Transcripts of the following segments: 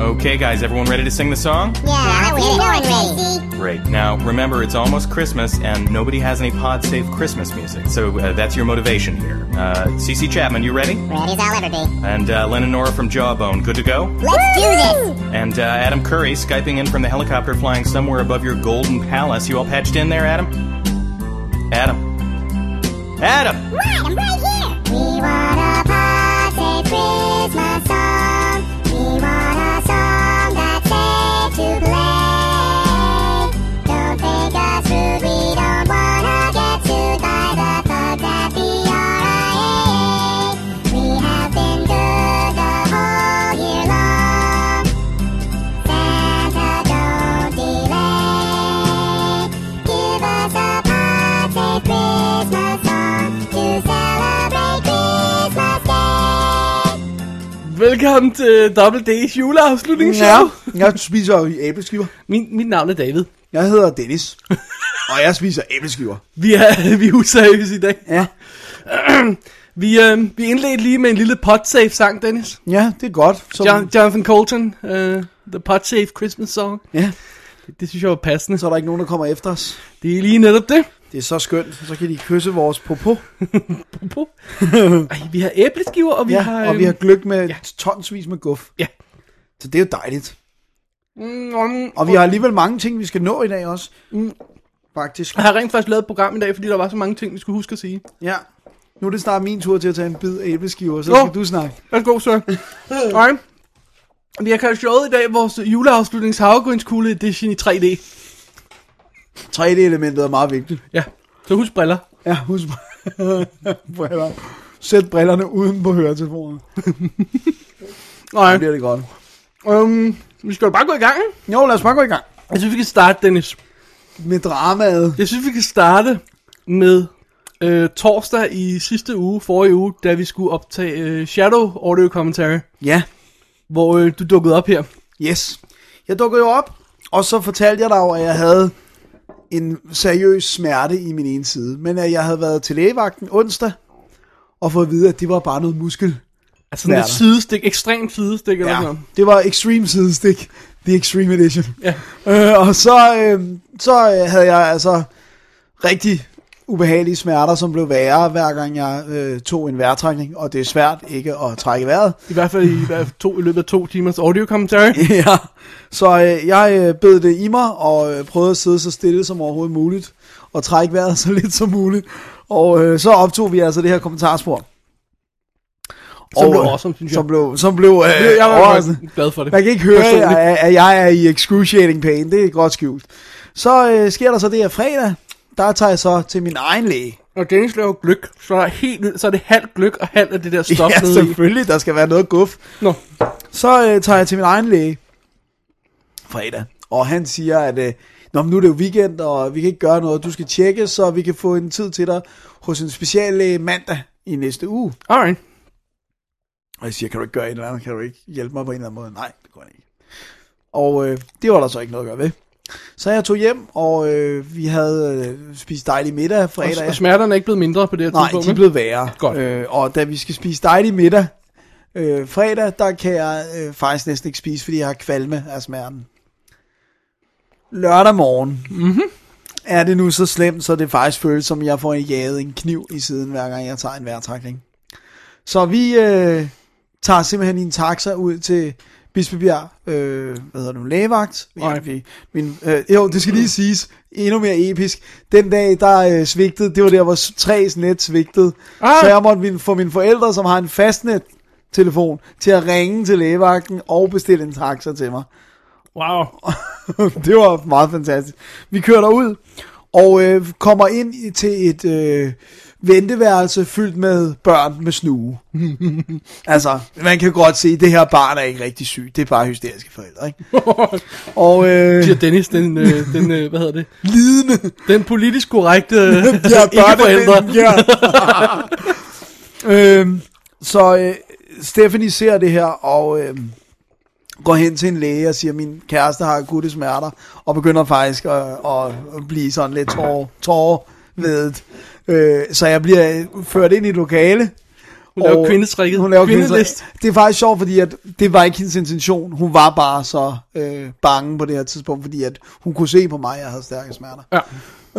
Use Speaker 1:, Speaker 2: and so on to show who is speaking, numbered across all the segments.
Speaker 1: Okay, guys, everyone ready to sing the song?
Speaker 2: Yeah, let's get going, Casey.
Speaker 1: Great. Now, remember, it's almost Christmas, and nobody has any pod safe Christmas music. So uh, that's your motivation here. Uh, CC Chapman, you ready?
Speaker 2: Ready as I'll ever be.
Speaker 1: And uh, Len and Nora from Jawbone, good to go?
Speaker 2: Let's do this.
Speaker 1: And uh, Adam Curry, Skyping in from the helicopter flying somewhere above your golden palace. You all patched in there, Adam? Adam? Adam!
Speaker 2: Right, I'm right here. We want a pod safe Christmas song.
Speaker 3: Velkommen til Double D's juleafslutningsshow.
Speaker 4: Ja, jeg spiser jo æbleskiver.
Speaker 3: Min, mit navn er David.
Speaker 4: Jeg hedder Dennis, og jeg spiser æbleskiver.
Speaker 3: Vi er, vi er useriøse i dag.
Speaker 4: Ja,
Speaker 3: Vi, øh, vi indledte lige med en lille podsafe sang, Dennis.
Speaker 4: ja det er godt. Så,
Speaker 3: John, Jonathan Colton, uh, The Podsafe Christmas Song.
Speaker 4: ja,
Speaker 3: Det, det synes jeg var passende.
Speaker 4: så er der ikke nogen, der kommer efter os.
Speaker 3: Det er lige netop det.
Speaker 4: Det er så skønt. Så kan de kysse vores popo.
Speaker 3: Apropos. Ej, vi har æbleskiver, og vi
Speaker 4: Ja,
Speaker 3: har...
Speaker 4: og vi har gløk med
Speaker 3: ja.
Speaker 4: tonsvis med guf.
Speaker 3: Ja.
Speaker 4: Så det er jo dejligt.
Speaker 3: Mm,
Speaker 4: Og vi har alligevel mange ting, vi skal nå i dag også. Mm. Faktisk.
Speaker 3: Jeg har rent faktisk lavet et program i dag, fordi der var så mange ting, vi skulle huske at sige.
Speaker 4: Ja. Nu er det snart min tur til at tage en bid af æbleskiver, så
Speaker 3: Nå.
Speaker 4: skal du snakke.
Speaker 3: Værsgo, sir. Alright. Vi har kaldt showet i dag vores juleafslutnings havregrynskugle edition i 3D.
Speaker 4: 3D-elementet er meget vigtigt.
Speaker 3: Ja, så husk briller.
Speaker 4: Ja, husk briller. Sæt brillerne uden på høretelefonerne. Så
Speaker 3: Nej,
Speaker 4: bliver det godt.
Speaker 3: um, vi skal jo bare gå i gang. ikke?
Speaker 4: Jo, lad os bare gå i gang.
Speaker 3: Jeg synes, vi kan starte, Dennis.
Speaker 4: Med dramaet.
Speaker 3: Jeg synes, vi kan starte med øh, torsdag i sidste uge, forrige uge, da vi skulle optage øh, Shadow Audio Commentary,
Speaker 4: Ja.
Speaker 3: hvor øh, du dukkede op her.
Speaker 4: Yes. Jeg dukkede jo op, og så fortalte jeg dig at jeg havde en seriøs smerte i min ene side. Men at jeg havde været til lægevagten onsdag, og fået at vide, at det var bare noget muskel.
Speaker 3: Altså sådan et sidestik, ekstremt sidestik eller
Speaker 4: Ja,
Speaker 3: noget.
Speaker 4: det var Extreme sidestik. The Extreme Edition.
Speaker 3: Ja.
Speaker 4: Øh, og så, øh, så øh, havde jeg altså rigtig ubehagelige smerter, som blev værre, hver gang jeg øh, tog en vejrtrækning. Og det er svært ikke at trække vejret.
Speaker 3: I hvert fald i, to, i løbet af to timers audio commentary.
Speaker 4: ja, så øh, jeg øh, bed det i mig, og øh, prøvede at sidde så stille som overhovedet muligt, og trække vejret så lidt som muligt. Og øh, så optog vi altså det her kommentarspor.
Speaker 3: Som blev
Speaker 4: øh,
Speaker 3: awesome, synes jeg.
Speaker 4: Som blev, som blev øh,
Speaker 3: Jeg var
Speaker 4: overraskende.
Speaker 3: glad for det.
Speaker 4: Man kan ikke høre, at, at jeg er i excruciating pain. Det er godt skjult. Så øh, sker der så det her fredag. Der tager jeg så til min egen læge.
Speaker 3: Når Dennis laver gløk, så er, helt, så er det halvt gløk og halvt af det der stof
Speaker 4: ja,
Speaker 3: nede i.
Speaker 4: selvfølgelig. Der skal være noget guf.
Speaker 3: Nå,
Speaker 4: Så øh, tager jeg til min egen læge fredag, og han siger, at øh, Nå, men nu er det jo weekend, og vi kan ikke gøre noget. Du skal tjekke, så vi kan få en tid til dig hos en speciallæge mandag i næste uge.
Speaker 3: alright.
Speaker 4: Og jeg siger, kan du ikke gøre et eller andet? Kan du ikke hjælpe mig på en eller anden måde? Nej, det går ikke. Og øh, det var der så ikke noget at gøre ved. Så jeg tog hjem, og øh, vi havde øh, spist dejlig middag
Speaker 3: Og,
Speaker 4: fredag.
Speaker 3: og smerterne er ikke blevet mindre på det her
Speaker 4: Nej,
Speaker 3: tidspunkt.
Speaker 4: de er blevet værre.
Speaker 3: Godt.
Speaker 4: Øh, og da vi skal spise dejlig middag øh, fredag, der kan jeg øh, faktisk næsten ikke spise, fordi jeg har kvalme af smerten. Lørdag morgen mm-hmm. er det nu så slemt, så det faktisk føles som, jeg får jaget en kniv i siden, hver gang jeg tager en vejrtrækning. Så vi øh, tager simpelthen en taxa ud til Bispebjerg, øh, hvad hedder nu, lægevagt. Vi, min, øh, jo, det skal lige siges, endnu mere episk. Den dag, der øh, svigtede, det var der, hvor tres net svigtede.
Speaker 3: Ah.
Speaker 4: Så jeg måtte min, få mine forældre, som har en fastnet telefon, til at ringe til lægevagten og bestille en taxa til mig.
Speaker 3: Wow.
Speaker 4: det var meget fantastisk. Vi kører derud, og øh, kommer ind i- til et øh, venteværelse fyldt med børn med snue. altså, man kan godt se, at det her barn er ikke rigtig syg. Det er bare hysteriske forældre, ikke? og øh,
Speaker 3: Siger Dennis, den, øh, den øh, hvad hedder det?
Speaker 4: lidende.
Speaker 3: Den politisk korrekte øh,
Speaker 4: Ja,
Speaker 3: ikke-forældre.
Speaker 4: ja. øhm, så øh, Stephanie ser det her, og øh, går hen til en læge og siger, min kæreste har akutte smerter, og begynder faktisk at, at, blive sådan lidt tår, tår ved Øh, så jeg bliver ført ind i et lokale,
Speaker 3: Hun laver kvindestrikket.
Speaker 4: Hun laver
Speaker 3: Kvindelist.
Speaker 4: Det er faktisk sjovt, fordi at det var ikke hendes intention. Hun var bare så øh, bange på det her tidspunkt, fordi at hun kunne se på mig, at jeg havde stærke smerter.
Speaker 3: Ja.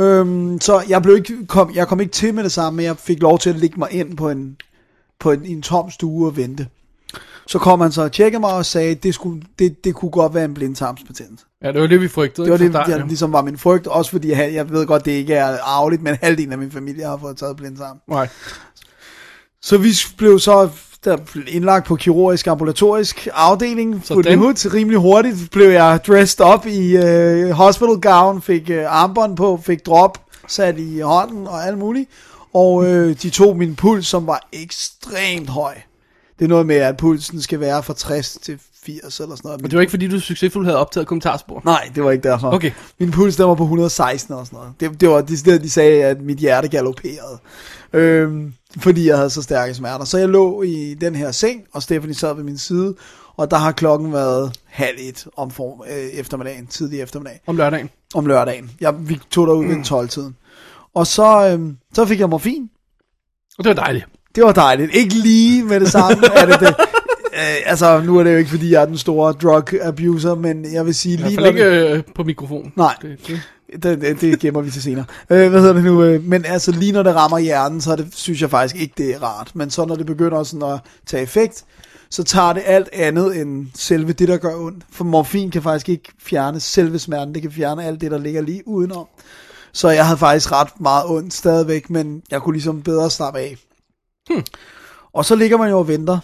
Speaker 4: Øhm, så jeg, blev ikke, kom, jeg kom ikke til med det samme, men jeg fik lov til at ligge mig ind på en, på en, en tom stue og vente. Så kom han så og tjekkede mig og sagde, at det, skulle, det, det kunne godt være en blindtarmsbetændelse.
Speaker 3: ja, det var det, vi frygtede.
Speaker 4: Det var det, der ligesom var min frygt, også fordi jeg, jeg ved godt, det ikke er arveligt, men halvdelen af min familie har fået taget blindtarm.
Speaker 3: ja. Nej.
Speaker 4: Så vi blev så der indlagt på kirurgisk ambulatorisk afdeling.
Speaker 3: Sådan.
Speaker 4: Sådan. Hud, rimelig hurtigt blev jeg dressed up i uh, hospital gown, fik uh, armbånd på, fik drop sat i hånden og alt muligt. Og uh, de tog min puls, som var ekstremt høj. Det er noget med, at pulsen skal være fra 60 til 80 eller sådan noget.
Speaker 3: Men det var ikke, fordi du succesfuldt havde optaget kommentarspor.
Speaker 4: Nej, det var ikke derfor.
Speaker 3: Okay.
Speaker 4: Min puls, der var på 116 og sådan noget. Det, det var det sted, de sagde, at mit hjerte galopperede. Øhm, fordi jeg havde så stærke smerter. Så jeg lå i den her seng, og Stephanie sad ved min side, og der har klokken været halv et om for, øh, eftermiddagen, tidlig eftermiddag,
Speaker 3: Om lørdagen.
Speaker 4: om lørdagen. Jeg, vi tog derud ved 12-tiden. Og så, øhm, så fik jeg morfin.
Speaker 3: Og det var dejligt.
Speaker 4: Det var dejligt. Ikke lige med det samme. er det det. Øh, altså, nu er det jo ikke, fordi jeg er den store drug abuser, men jeg vil sige
Speaker 3: I
Speaker 4: lige...
Speaker 3: hvert fald ikke øh, på mikrofon.
Speaker 4: Nej.
Speaker 3: Det, det.
Speaker 4: Det, det, gemmer vi til senere. Øh, hvad hedder det nu? Øh, men altså lige når det rammer hjernen, så det, synes jeg faktisk ikke, det er rart. Men så når det begynder sådan at tage effekt, så tager det alt andet end selve det, der gør ondt. For morfin kan faktisk ikke fjerne selve smerten. Det kan fjerne alt det, der ligger lige udenom. Så jeg havde faktisk ret meget ondt stadigvæk, men jeg kunne ligesom bedre slappe af. Hmm. Og så ligger man jo og venter,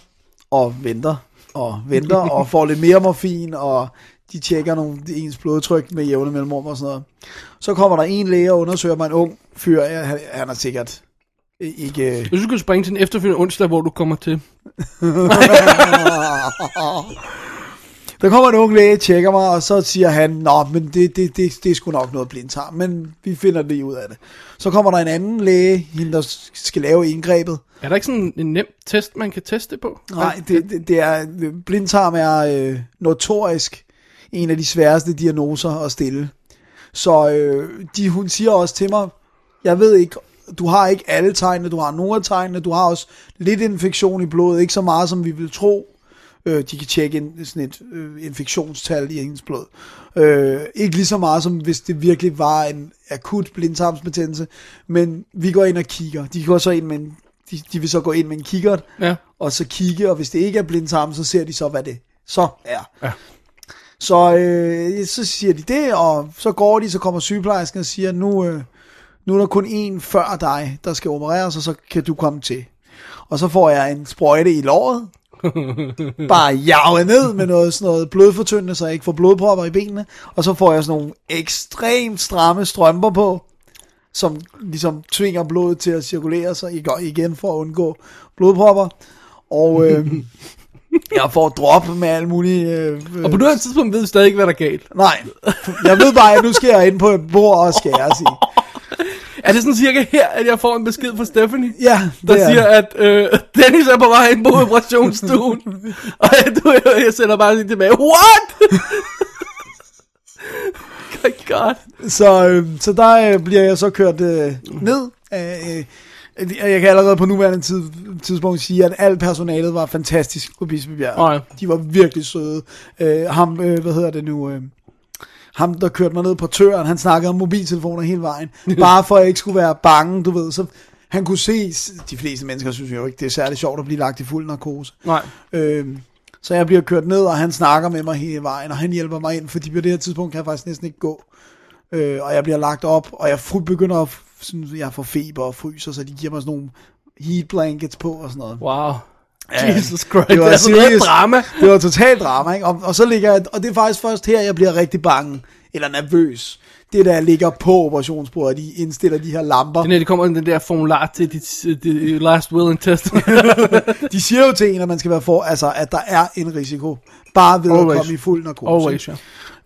Speaker 4: og venter, og venter, og får lidt mere morfin, og de tjekker nogle, ens blodtryk med jævne mellemrum og sådan noget. Så kommer der en læge og undersøger mig en ung fyr, ja, han, han er sikkert ikke...
Speaker 3: Jeg synes, du skulle springe til en efterfølgende onsdag, hvor du kommer til.
Speaker 4: Der kommer en ung læge, tjekker mig, og så siger han, Nå, men det, det, det, det er sgu nok noget blindtarm, men vi finder lige ud af det. Så kommer der en anden læge, hende der skal lave indgrebet.
Speaker 3: Er der ikke sådan en nem test, man kan teste på?
Speaker 4: Nej, det, det, det er, blindtarm er øh, notorisk en af de sværeste diagnoser at stille. Så øh, de, hun siger også til mig, jeg ved ikke, du har ikke alle tegnene, du har nogle af tegnene, du har også lidt infektion i blodet, ikke så meget som vi vil tro. Øh, de kan tjekke en, sådan et øh, infektionstal i hendes blod. Øh, ikke lige så meget som hvis det virkelig var en akut blindtarmsbetændelse, men vi går ind og kigger. De går så ind med en, de, de vil så gå ind med en kikkert,
Speaker 3: Ja.
Speaker 4: og så kigge, og hvis det ikke er blindtarm, så ser de så, hvad det så er.
Speaker 3: Ja.
Speaker 4: Så, øh, så siger de det, og så går de, så kommer sygeplejersken og siger, nu, øh, nu er der kun en før dig, der skal opereres, og så kan du komme til. Og så får jeg en sprøjte i låret, bare jaget ned med noget, sådan noget blodfortyndende, så jeg ikke får blodpropper i benene, og så får jeg sådan nogle ekstremt stramme strømper på, som ligesom tvinger blodet til at cirkulere sig ig- igen for at undgå blodpropper. Og øh, jeg får drop med alle mulige... Øh,
Speaker 3: Og på nuværende tidspunkt ved vi stadig ikke, hvad der er galt.
Speaker 4: Nej, jeg ved bare, at nu skal jeg ind på et bord og skæres i.
Speaker 3: Er det sådan cirka her, at jeg får en besked fra Stephanie?
Speaker 4: Ja,
Speaker 3: Der
Speaker 4: det er-
Speaker 3: siger, at øh, Dennis er på vej ind på operationsstuen. og jeg, du, jeg sender bare lige tilbage, what? My God.
Speaker 4: Så, øh, så der øh, bliver jeg så kørt øh, ned. Øh, øh, jeg kan allerede på nuværende tid, tidspunkt sige, at alt personalet var fantastisk på Bispebjerg.
Speaker 3: Nej.
Speaker 4: De var virkelig søde. Øh, ham, øh, hvad hedder det nu... Øh, ham, der kørte mig ned på tøren, han snakkede om mobiltelefoner hele vejen. Bare for at jeg ikke skulle være bange, du ved. Så han kunne se, de fleste mennesker synes jo ikke, det er særlig sjovt at blive lagt i fuld narkose.
Speaker 3: Nej.
Speaker 4: Øhm, så jeg bliver kørt ned, og han snakker med mig hele vejen, og han hjælper mig ind, fordi på det her tidspunkt kan jeg faktisk næsten ikke gå. Øh, og jeg bliver lagt op, og jeg begynder at, sådan, jeg får feber og fryser, så de giver mig sådan nogle heat blankets på og sådan noget.
Speaker 3: Wow. Jesus Christ.
Speaker 4: det
Speaker 3: Det,
Speaker 4: var
Speaker 3: er sådan noget
Speaker 4: seriøst.
Speaker 3: drama.
Speaker 4: Det var totalt drama, ikke? Og, og så ligger jeg, og det er faktisk først her, jeg bliver rigtig bange, eller nervøs. Det der ligger på operationsbordet, de indstiller de her lamper.
Speaker 3: Den her, det kommer den der formular til dit, dit last will and testament.
Speaker 4: De siger jo til en, at man skal være for, altså, at der er en risiko. Bare ved
Speaker 3: Always.
Speaker 4: at komme i fuld narkose.
Speaker 3: Always, ja.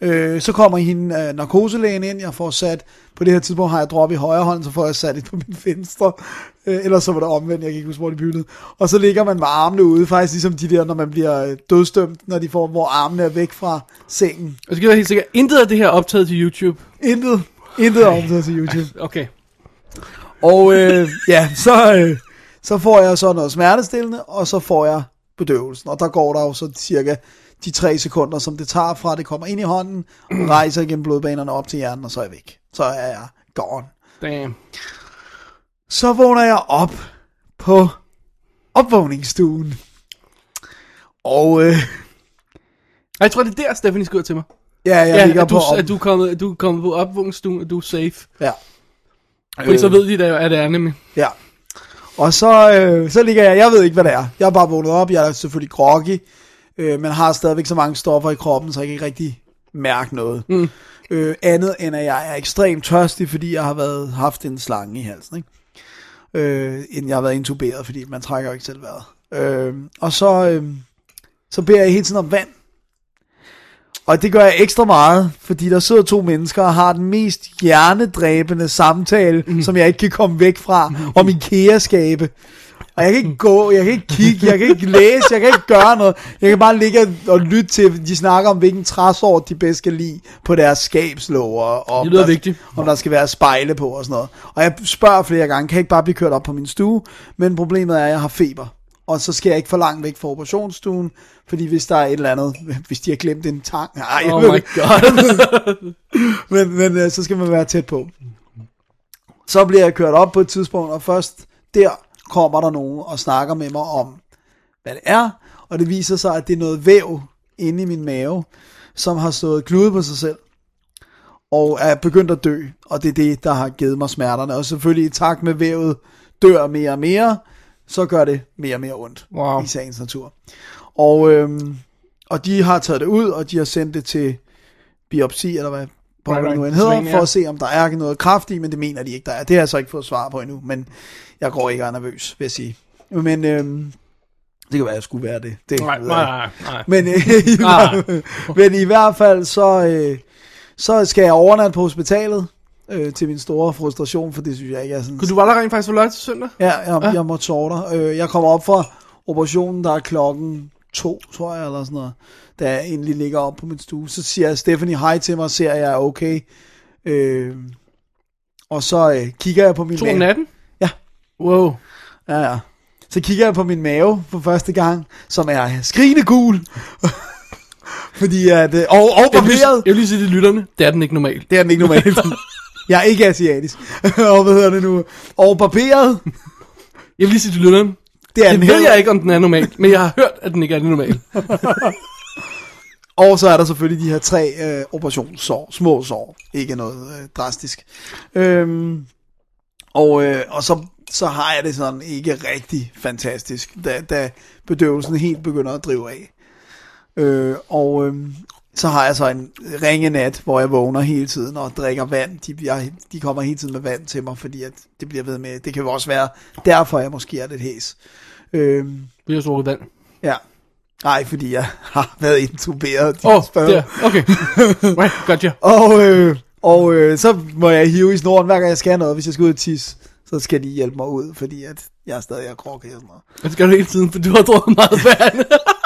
Speaker 4: Øh, så kommer hende øh, narkoselægen ind, jeg får sat, på det her tidspunkt har jeg drop i højre hånd, så får jeg sat det på min venstre, øh, ellers så var det omvendt, jeg kan ikke huske, hvor de byttede. Og så ligger man med armene ude, faktisk ligesom de der, når man bliver øh, dødstømt, når de får, hvor armene er væk fra sengen.
Speaker 3: Jeg skal være helt sikker. Intet af det her er optaget til YouTube.
Speaker 4: Intet, intet om det til YouTube.
Speaker 3: Okay.
Speaker 4: Og øh, ja, så, øh, Så får jeg så noget smertestillende, og så får jeg bedøvelsen. Og der går der jo så cirka de tre sekunder, som det tager fra, det kommer ind i hånden, og rejser igennem blodbanerne op til hjernen, og så er jeg væk. Så er jeg gone.
Speaker 3: Damn.
Speaker 4: Så vågner jeg op på opvågningsstuen. Og øh,
Speaker 3: Jeg tror, det er der, Stephanie skriver til mig.
Speaker 4: ja, jeg
Speaker 3: ja,
Speaker 4: ligger
Speaker 3: at du,
Speaker 4: på op.
Speaker 3: at du, er kommet, du er kommet på opvågningsstuen, og du er safe.
Speaker 4: Ja.
Speaker 3: Fordi så ved de da, at det er nemlig.
Speaker 4: Ja. Og så, øh, så ligger jeg, jeg ved ikke, hvad det er. Jeg er bare vågnet op, jeg er selvfølgelig groggy, øh, men har stadigvæk så mange stoffer i kroppen, så jeg kan ikke rigtig mærke noget. Mm. Øh, andet end, at jeg er ekstremt tørstig, fordi jeg har været, haft en slange i halsen, ikke? Øh, inden jeg har været intuberet, fordi man trækker jo ikke selv vejret. Øh, og så, øh, så beder jeg hele tiden om vand. Og det gør jeg ekstra meget, fordi der sidder to mennesker og har den mest hjernedræbende samtale, mm. som jeg ikke kan komme væk fra, om IKEA-skabe. Og jeg kan ikke gå, jeg kan ikke kigge, jeg kan ikke læse, jeg kan ikke gøre noget. Jeg kan bare ligge og lytte til, de snakker om, hvilken træsort de bedst kan lide på deres skabslåger. Og
Speaker 3: Det lyder
Speaker 4: der,
Speaker 3: vigtigt.
Speaker 4: Om der skal være spejle på og sådan noget. Og jeg spørger flere gange, kan jeg ikke bare blive kørt op på min stue? Men problemet er, at jeg har feber. Og så skal jeg ikke for langt væk fra operationsstuen, fordi hvis der er et eller andet, hvis de har glemt en tang, nej,
Speaker 3: Oh my god.
Speaker 4: men, men øh, så skal man være tæt på. Så bliver jeg kørt op på et tidspunkt, og først der kommer der nogen og snakker med mig om, hvad det er, og det viser sig, at det er noget væv inde i min mave, som har stået klude på sig selv, og er begyndt at dø, og det er det, der har givet mig smerterne, og selvfølgelig i takt med vævet dør mere og mere, så gør det mere og mere ondt
Speaker 3: Wow.
Speaker 4: i sagens natur. Og, øhm, og de har taget det ud, og de har sendt det til biopsi, eller hvad på
Speaker 3: Right,
Speaker 4: nu end hedder,
Speaker 3: ja.
Speaker 4: for at se, om der er noget kraft i, men det mener de ikke, der er. Det har jeg så ikke fået svar på endnu, men jeg går ikke og er nervøs, vil jeg sige. Men øhm, det kan være, at jeg skulle være det. det
Speaker 3: Nej, nej, nej.
Speaker 4: Men, øh, i,
Speaker 3: Ah.
Speaker 4: men i hvert fald, så, øh, så skal jeg overnatte på hospitalet, øh, til min store frustration, for det synes jeg ikke er sådan...
Speaker 3: Kunne du var der rent faktisk for lørdag til søndag?
Speaker 4: Ja, jeg, jeg måtte sove der. Øh, jeg kommer op fra operationen, der er klokken to, tror jeg, eller sådan noget, da jeg endelig ligger op på min stue. Så siger Stephanie hej til mig og ser, at jeg er okay. Øh, og så øh, kigger jeg på min
Speaker 3: To om
Speaker 4: mave.
Speaker 3: natten?
Speaker 4: Ja.
Speaker 3: Wow.
Speaker 4: Ja, ja. Så kigger jeg på min mave for første gang, som er skrigende gul. Fordi at, og, og
Speaker 3: Jeg vil, lige,
Speaker 4: barberet.
Speaker 3: jeg vil lige sige til lytterne, det er den ikke normalt.
Speaker 4: Det er den ikke normalt. jeg er ikke asiatisk. og hvad hedder det nu? Og barberet.
Speaker 3: Jeg vil lige sige til lytterne,
Speaker 4: Det er
Speaker 3: det
Speaker 4: den
Speaker 3: ved
Speaker 4: heller
Speaker 3: jeg ikke, om den er normalt, men jeg har hørt, at den ikke er normal.
Speaker 4: Og så er der selvfølgelig de her tre øh, operationssår, små sår, ikke noget øh, drastisk. Øhm, og øh, og så, så har jeg det sådan ikke rigtig fantastisk, da, da bedøvelsen helt begynder at drive af. Øh, og øh, så har jeg så en ringe nat, hvor jeg vågner hele tiden og drikker vand. De, jeg, de kommer hele tiden med vand til mig, fordi at det bliver ved med, det kan jo også være derfor, jeg måske er lidt hæs. Øh,
Speaker 3: Vi har drukket vand.
Speaker 4: ja. Nej, fordi jeg har været intuberet.
Speaker 3: Åh, oh,
Speaker 4: spørger.
Speaker 3: der. Okay. Right, gotcha.
Speaker 4: Og, øh, og øh, så må jeg hive i snoren, hver gang jeg skal noget. Hvis jeg skal ud og tisse, så skal de hjælpe mig ud, fordi at jeg stadig er krok og sådan noget.
Speaker 3: Det skal du hele tiden, for du har drukket meget vand.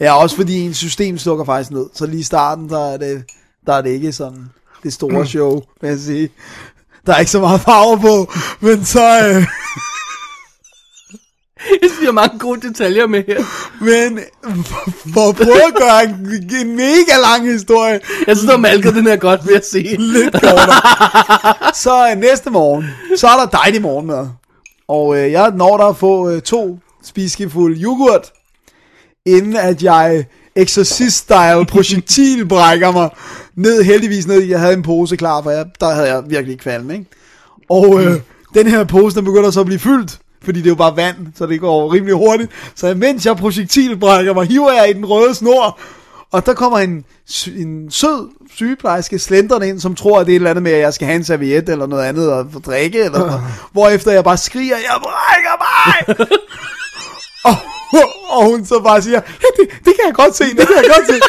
Speaker 4: Ja, også fordi en system slukker faktisk ned. Så lige i starten, der er det, der er det ikke sådan det store show, vil jeg sige. Der er ikke så meget farve på, men så... Øh,
Speaker 3: Jeg siger mange gode detaljer med her.
Speaker 4: men for, at prøve at gøre en, en mega lang historie,
Speaker 3: Jeg synes, du har malket den her godt, vil jeg sige.
Speaker 4: lidt kortere. så øh, næste morgen, så er der dejlig morgenmad. Og øh, jeg når der at få øh, to spiseskefulde yoghurt, inden at jeg exorcist-style projektilbrækker mig ned, heldigvis ned, jeg havde en pose klar, for jeg, der havde jeg virkelig kvalme, ikke? Og øh, den her pose, den begynder så at blive fyldt, fordi det er jo bare vand, så det går rimelig hurtigt. Så mens jeg projektilbrækker mig, hiver jeg i den røde snor, og der kommer en, en sød sygeplejerske slendrende ind, som tror, at det er et eller andet med, at jeg skal have en serviet eller noget andet at få drikke, eller noget. Hvorefter jeg bare skriger, jeg brækker mig! og, hun så bare siger, ja, det, det kan jeg godt se, det kan jeg godt se.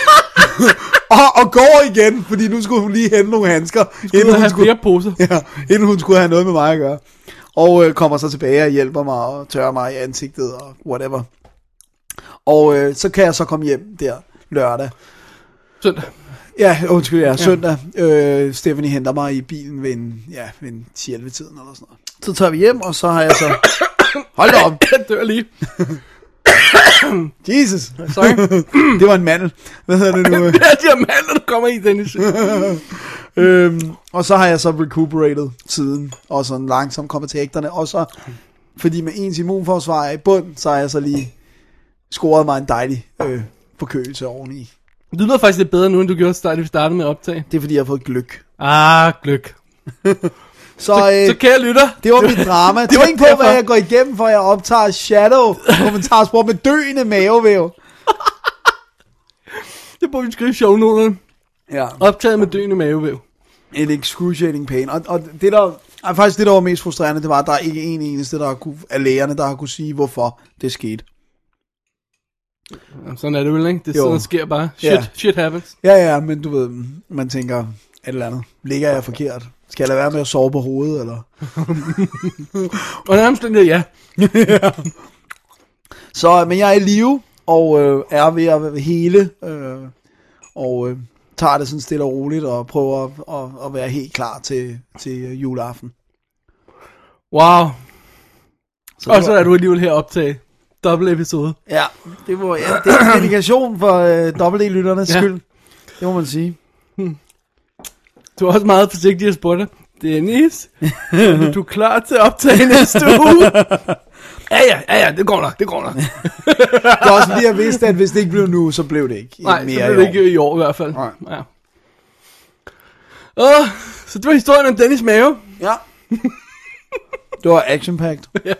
Speaker 4: og, og går igen, fordi nu skulle hun lige hente nogle handsker,
Speaker 3: Du
Speaker 4: inden hun
Speaker 3: have
Speaker 4: skulle,
Speaker 3: flere poser.
Speaker 4: ja, inden hun skulle have noget med mig at gøre. Og øh, kommer så tilbage og hjælper mig og tørrer mig i ansigtet og whatever. Og øh, så kan jeg så komme hjem der lørdag.
Speaker 3: Søndag.
Speaker 4: Ja, undskyld, ja, søndag. Øh, Stephanie henter mig i bilen ved en, ja, ved en 10-11 tiden eller sådan noget. Så tager vi hjem, og så har jeg så Hold da op.
Speaker 3: Jeg dør lige.
Speaker 4: Jesus.
Speaker 3: Sorry.
Speaker 4: Det var en mandel. Hvad hedder det nu?
Speaker 3: det er de her mandler, der kommer i, Dennis.
Speaker 4: øhm, og så har jeg så recuperated siden, og sådan langsomt kommet til ægterne, og så, fordi med ens immunforsvar er i bund, så har jeg så lige scoret mig en dejlig øh, forkølelse oveni.
Speaker 3: Det lyder faktisk lidt bedre nu, end du gjorde, da vi startede med at optage.
Speaker 4: Det er fordi, jeg har fået gløk.
Speaker 3: Ah, gløk.
Speaker 4: Så,
Speaker 3: Så,
Speaker 4: øh,
Speaker 3: så kære lytter.
Speaker 4: det var mit drama.
Speaker 3: det var
Speaker 4: Tænk på, hvad jeg går igennem, for jeg optager Shadow kommentarspor med døende mavevæv.
Speaker 3: Det burde vi skrive shownoterne.
Speaker 4: Ja.
Speaker 3: Optaget med døende mavevæv.
Speaker 4: En excruciating pain. Og, og det der, er faktisk det, der var mest frustrerende, det var, at der er ikke en eneste der har kunne, af lægerne, der har kunne sige, hvorfor det skete.
Speaker 3: Sådan er det vel, ikke? Det er sådan, sker bare. Shit,
Speaker 4: Ja.
Speaker 3: shit happens.
Speaker 4: Ja, ja, men du ved, man tænker, et eller andet. Ligger jeg forkert? Skal jeg lade være med at sove på hovedet, eller?
Speaker 3: Og nærmest den der, ja.
Speaker 4: Så, men jeg er i live, og øh, er ved at hele, øh, og øh, tager det sådan stille og roligt, og prøver at, at, at være helt klar til, til øh, juleaften.
Speaker 3: Wow.
Speaker 4: Så
Speaker 3: Og så
Speaker 4: var-
Speaker 3: er du alligevel her optaget. Dobbelt episode.
Speaker 4: Ja, det, var, ja, det er en dedikation for øh, dobbelt-lytternes
Speaker 3: Ja.
Speaker 4: ja. skyld. Det må man sige.
Speaker 3: Du er også meget forsigtig at spørge dig. Dennis, er du klar til at optage næste uge? Ja, ja, ja, ja, det går nok, det går nok.
Speaker 4: Det er også fordi, jeg vidste, at hvis det ikke blev nu, så blev det ikke.
Speaker 3: Nej,
Speaker 4: mere
Speaker 3: så bliver det ikke i år i hvert fald.
Speaker 4: Nej.
Speaker 3: Ja. Åh, så det var historien om Dennis Mave.
Speaker 4: Ja. Det var action-packed.
Speaker 3: Ja.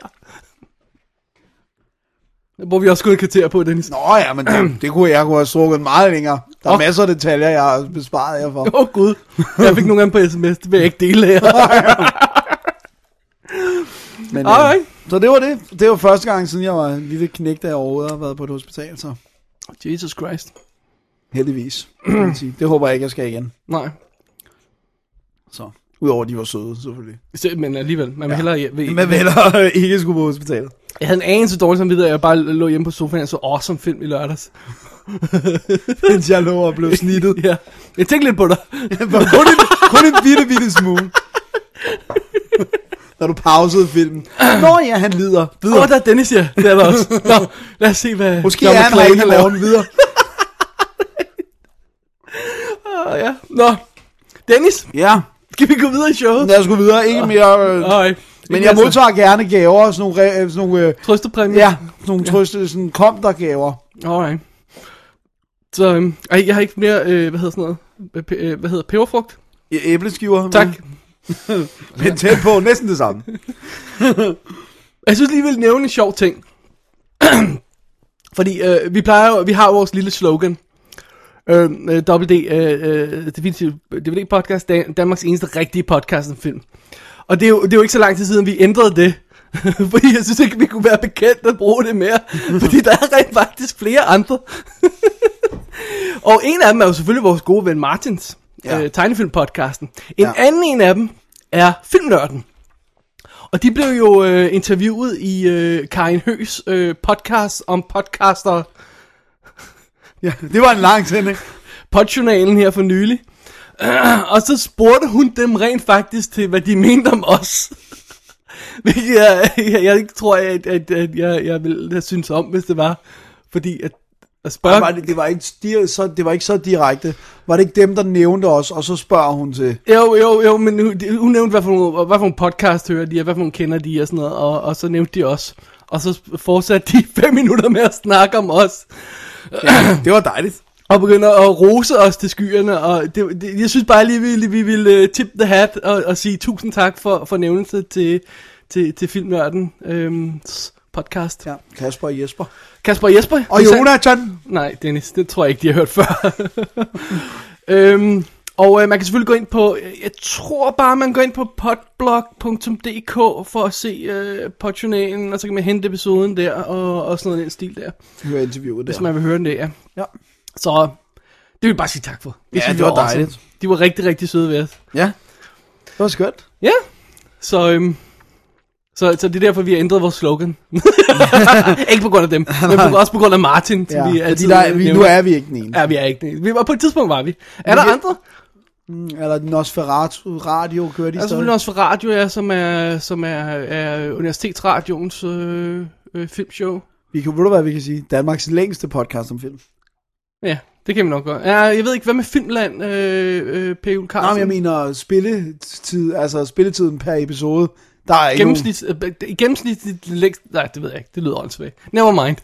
Speaker 3: Hvor vi også skulle kritere på, Dennis.
Speaker 4: Nå ja, men det, det kunne jeg kunne have strukket meget længere. Der er
Speaker 3: Åh.
Speaker 4: masser af detaljer, jeg har besparet jer for.
Speaker 3: Åh oh, gud, jeg fik nogle gange på sms, det vil jeg ikke dele her.
Speaker 4: Men, øh, så det var det. Det var første gang, siden jeg var en lille knægt, da jeg overhovedet har været på et hospital. Så
Speaker 3: Jesus Christ.
Speaker 4: heldigvis. Det håber jeg ikke, jeg skal igen.
Speaker 3: Nej,
Speaker 4: Så. Udover at de var søde, selvfølgelig.
Speaker 3: Så- men alligevel, man vil hellere... Ved,
Speaker 4: Men vel ikke skulle på hospitalet.
Speaker 3: Jeg havde en anelse dårlig samvittighed, at jeg bare lå hjemme på sofaen og så awesome film i lørdags.
Speaker 4: Mens jeg lå og blev snittet.
Speaker 3: Ja, jeg tænkte lidt på dig.
Speaker 4: kun, en, kun en bitte, bitte smule. Når du pausede filmen. Nå ja, han lider.
Speaker 3: Åh,
Speaker 4: Videre.
Speaker 3: oh, der er Dennis, ja. Det er der også. Nå, lad os se, hvad
Speaker 4: Måske er han her i morgen videre.
Speaker 3: Ah, ja. Nå, Dennis,
Speaker 4: Ja,
Speaker 3: skal vi gå videre i showet?
Speaker 4: lad os gå videre. Ikke mere... Øh,
Speaker 3: Nej.
Speaker 4: men jeg modtager gerne gaver. Sådan nogle, re- sådan nogle, øh,
Speaker 3: Trøstepræmie?
Speaker 4: ja, sådan nogle trøste, sådan kom der gaver.
Speaker 3: Alright. Så, ej, jeg har ikke mere, øh, hvad hedder sådan noget, Øh, øh, hvad hedder peberfrugt?
Speaker 4: Ja, æbleskiver.
Speaker 3: Tak.
Speaker 4: Men tæt på, næsten det samme.
Speaker 3: Jeg synes lige, vil nævne en sjov ting. Fordi øh, vi plejer jo, vi har vores lille slogan. Øh, øh, WD, øh, øh, Definitive DVD podcast, Dan- Danmarks eneste rigtige podcast om film. Og det er, jo, det er jo ikke så lang tid siden, vi ændrede det. fordi jeg synes ikke, vi kunne være bekendt at bruge det mere. fordi der er rent faktisk flere andre. og en af dem er jo selvfølgelig vores gode ven Martins.
Speaker 4: Ja.
Speaker 3: Øh, tegnefilmpodcasten. En
Speaker 4: ja.
Speaker 3: anden en af dem er Filmnørden. Og de blev jo øh, interviewet i øh, Karin Høs øh, podcast om podcaster,
Speaker 4: Ja, det var en lang sending.
Speaker 3: podjournalen her for nylig. og så spurgte hun dem rent faktisk til, hvad de mente om os. Hvilket jeg, jeg, jeg ikke tror, at, at, at jeg, jeg ville have syntes om, hvis det var. Fordi at, at spørge...
Speaker 4: Var det, det, var ikke, di- så, det var ikke så direkte. Var det ikke dem, der nævnte os, og så spørger hun til...
Speaker 3: Jo, jo, jo, men hun, hun nævnte, hvad for, nogle, hvad for nogle podcast hører de, og hvad for nogle kender de, og sådan noget, og, og så nævnte de os. Og så fortsatte de fem minutter med at snakke om os,
Speaker 4: Det var dejligt.
Speaker 3: og begynder at rose os til skyerne, og det, det, jeg synes bare lige, vi, vi ville uh, tip the hat, og, og sige tusind tak for, for nævnelse til, til, til Filmnørden øhm, podcast. Ja.
Speaker 4: Ja, Kasper og Jesper.
Speaker 3: Kasper og Jesper.
Speaker 4: Og. Jonathan.
Speaker 3: Nej, Dennis, det tror jeg ikke, de har hørt før. øhm, og øh, man kan selvfølgelig gå ind på, øh, jeg tror bare, man går ind på podblog.dk for at se øh, podjournalen, og så kan man hente episoden der, og, og sådan noget den stil der,
Speaker 4: Hør interviewet der.
Speaker 3: hvis man vil høre den der. Ja.
Speaker 4: Ja.
Speaker 3: Så det vil jeg bare sige tak for.
Speaker 4: Ja,
Speaker 3: synes
Speaker 4: det
Speaker 3: jeg
Speaker 4: var dejligt.
Speaker 3: De var rigtig, rigtig søde ved os.
Speaker 4: Ja, det var skønt.
Speaker 3: Ja, så, øhm, så, så det er derfor, vi har ændret vores slogan. ikke på grund af dem, men på, også på grund af Martin, som
Speaker 4: Ja,
Speaker 3: vi altid
Speaker 4: der, er- vi, nu er vi ikke den ene.
Speaker 3: Ja, vi er ikke det. Vi var på et tidspunkt var vi. Er der
Speaker 4: kan-
Speaker 3: andre?
Speaker 4: Eller Nosferatu Radio kører de
Speaker 3: er
Speaker 4: stadig.
Speaker 3: radio, ja, som er, som er, er Universitetsradions øh, øh, filmshow.
Speaker 4: Vi kan, ved du hvad vi kan sige? Danmarks længste podcast om film.
Speaker 3: Ja, det kan vi nok gøre. Ja, jeg ved ikke, hvad med Filmland, øh, øh, P. Ul
Speaker 4: Nej,
Speaker 3: Carlsen?
Speaker 4: men jeg mener spilletid, altså spilletiden per episode. Der er ikke nogen
Speaker 3: Gennemsnit, øh, i gennemsnit længst... Nej, det ved jeg ikke. Det lyder åndssvagt. Never mind.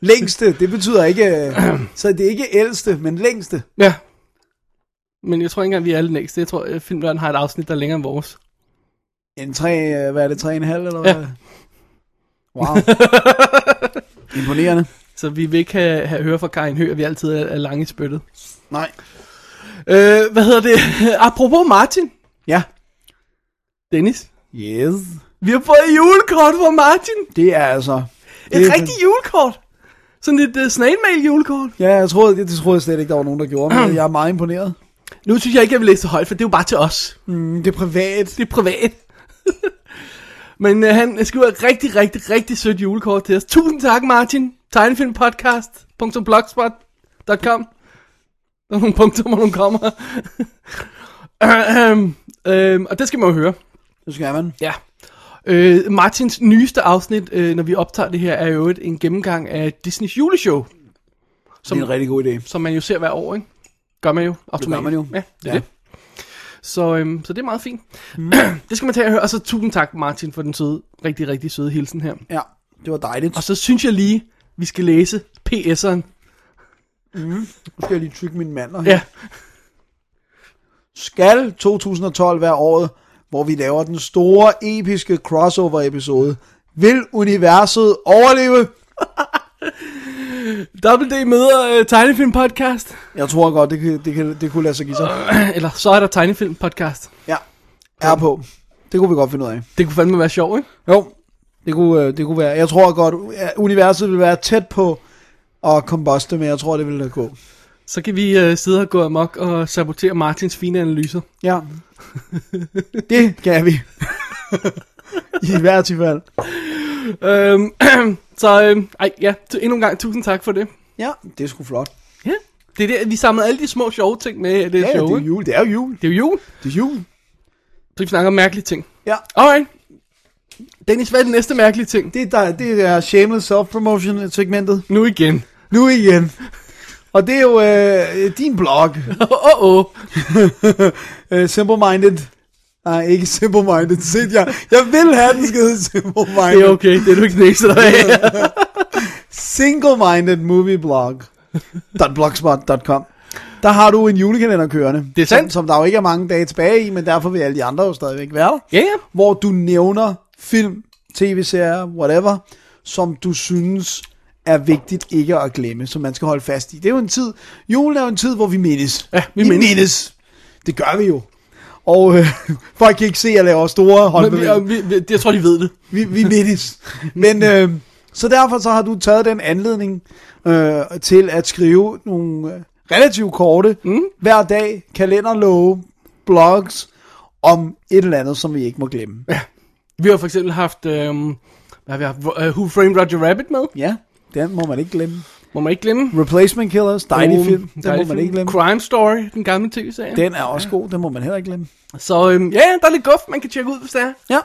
Speaker 4: længste. Det betyder ikke, øh, så det er ikke ældste, men længste.
Speaker 3: Ja. Men jeg tror ikke engang, vi er alle næste. Jeg tror, at Filmland har et afsnit, der er længere end vores.
Speaker 4: En tre, øh, hvad er det, tre en halv, eller hvad?
Speaker 3: Ja.
Speaker 4: Wow. Imponerende.
Speaker 3: Så vi vil ikke have, have høre fra Karin Høgh, at vi altid er, er lange i spyttet.
Speaker 4: Nej.
Speaker 3: Øh, hvad hedder det? Apropos Martin.
Speaker 4: Ja.
Speaker 3: Dennis.
Speaker 4: Yes.
Speaker 3: Vi har fået et julekort fra Martin.
Speaker 4: Det er altså...
Speaker 3: Et
Speaker 4: er-
Speaker 3: rigtigt julekort. Sådan et uh, snailmail julekort.
Speaker 4: Ja, jeg troede, det, det troede jeg slet ikke, der var nogen, der gjorde, men jeg er meget imponeret.
Speaker 3: Nu synes jeg ikke, jeg vil læse det højt, for det er jo bare til os.
Speaker 4: Mm, det er privat.
Speaker 3: Det er privat. Men uh, han skriver et rigtig, rigtig, rigtig sødt julekort til os. Tusind tak, Martin. Tegnefilmpodcast.blogspot.com Der er nogle punkter, hvor nogle kommer. um, um, og det skal man jo høre.
Speaker 4: Det skal man.
Speaker 3: Ja. Øh, Martins nyeste afsnit, øh, når vi optager det her, er jo et, en gennemgang af Disneys juleshow.
Speaker 4: Det
Speaker 3: Som,
Speaker 4: er en rigtig god idé.
Speaker 3: som man jo ser hver år, ikke? Gør man jo automatisk.
Speaker 4: man jo.
Speaker 3: Ja, det er
Speaker 4: Ja.
Speaker 3: det. Så, øhm, så det er meget fint. Mm. det skal man tage og høre. Og så tusind tak, Martin, for den søde, rigtig, rigtig søde hilsen her.
Speaker 4: Ja, det var dejligt.
Speaker 3: Og så synes jeg lige, vi skal læse PS'eren.
Speaker 4: Nu skal jeg lige trykke min mand.
Speaker 3: Ja,
Speaker 4: Skal 2012 være året, hvor vi laver den store, episke crossover-episode? Vil universet overleve?
Speaker 3: Double D møder øh, tegnefilm podcast.
Speaker 4: Jeg tror godt, det, kan, det, kan, det kunne lade sig give sig.
Speaker 3: Eller så er der tegnefilm podcast.
Speaker 4: Ja, er på. Det kunne vi godt finde ud af.
Speaker 3: Det kunne fandme være sjovt, ikke?
Speaker 4: Jo, det kunne, øh, det kunne være. Jeg tror godt, universet vil være tæt på at kombuste, men jeg tror, det vil da gå.
Speaker 3: Så kan vi øh, sidde og gå amok og sabotere Martins fine analyser.
Speaker 4: Ja. det kan vi. I hvert fald.
Speaker 3: Øhm, så øhm, ej, ja, t- endnu en gang tusind tak for det.
Speaker 4: Ja, det er sgu flot.
Speaker 3: Ja. Det er det, vi samlede alle de små sjove ting med det
Speaker 4: Ja, ja,
Speaker 3: show.
Speaker 4: det er jul. Det er jo jul.
Speaker 3: det er jo jul,
Speaker 4: Det er jul.
Speaker 3: så vi snakker om mærkelige ting.
Speaker 4: Ja,
Speaker 3: Alright. Dennis, hvad er den næste mærkelige ting?
Speaker 4: det er, der, det er shameless self-promotion segmentet.
Speaker 3: Nu igen.
Speaker 4: Nu igen. Og det er jo øh, din blog.
Speaker 3: Åh, åh, åh.
Speaker 4: uh, simple-minded. Nej, ikke simple-minded. Sind, jeg, jeg vil have, den skal hedde simple-minded.
Speaker 3: Det er okay, det er du ikke næste der af.
Speaker 4: Single-minded movie blog. .blogspot.com Der har du en julekalender kørende.
Speaker 3: Det er
Speaker 4: som,
Speaker 3: sandt.
Speaker 4: som der jo ikke er mange dage tilbage i, men derfor vil alle de andre jo stadigvæk være der.
Speaker 3: Ja, ja.
Speaker 4: Hvor du nævner film, tv-serier, whatever, som du synes er vigtigt ikke at glemme, som man skal holde fast i. Det er jo en tid, julen er jo en tid, hvor vi mindes.
Speaker 3: Ja, vi
Speaker 4: vi
Speaker 3: mindes.
Speaker 4: mindes. Det gør vi jo. Og øh, folk kan ikke se, at jeg laver store
Speaker 3: Men
Speaker 4: håndbevægelser.
Speaker 3: vi, vi, jeg tror, de ved det.
Speaker 4: Vi, vi mindes. Men øh, så derfor så har du taget den anledning øh, til at skrive nogle øh, relativt korte, mm. hver dag, kalenderlove, blogs, om et eller andet, som vi ikke må glemme. Ja,
Speaker 3: Vi har for eksempel haft, øhm, hvad har vi haft, uh, Who Framed Roger Rabbit med.
Speaker 4: ja den må man ikke glemme.
Speaker 3: Må man ikke glemme.
Speaker 4: Replacement Killers, dejlig film, den
Speaker 3: dejlig
Speaker 4: må man
Speaker 3: film.
Speaker 4: ikke glemme.
Speaker 3: Crime Story, den gamle tv-serie.
Speaker 4: Den er også god, den må man heller ikke glemme.
Speaker 3: Så øhm, ja, der er lidt guf, man kan tjekke ud, hvis det er.
Speaker 4: Ja,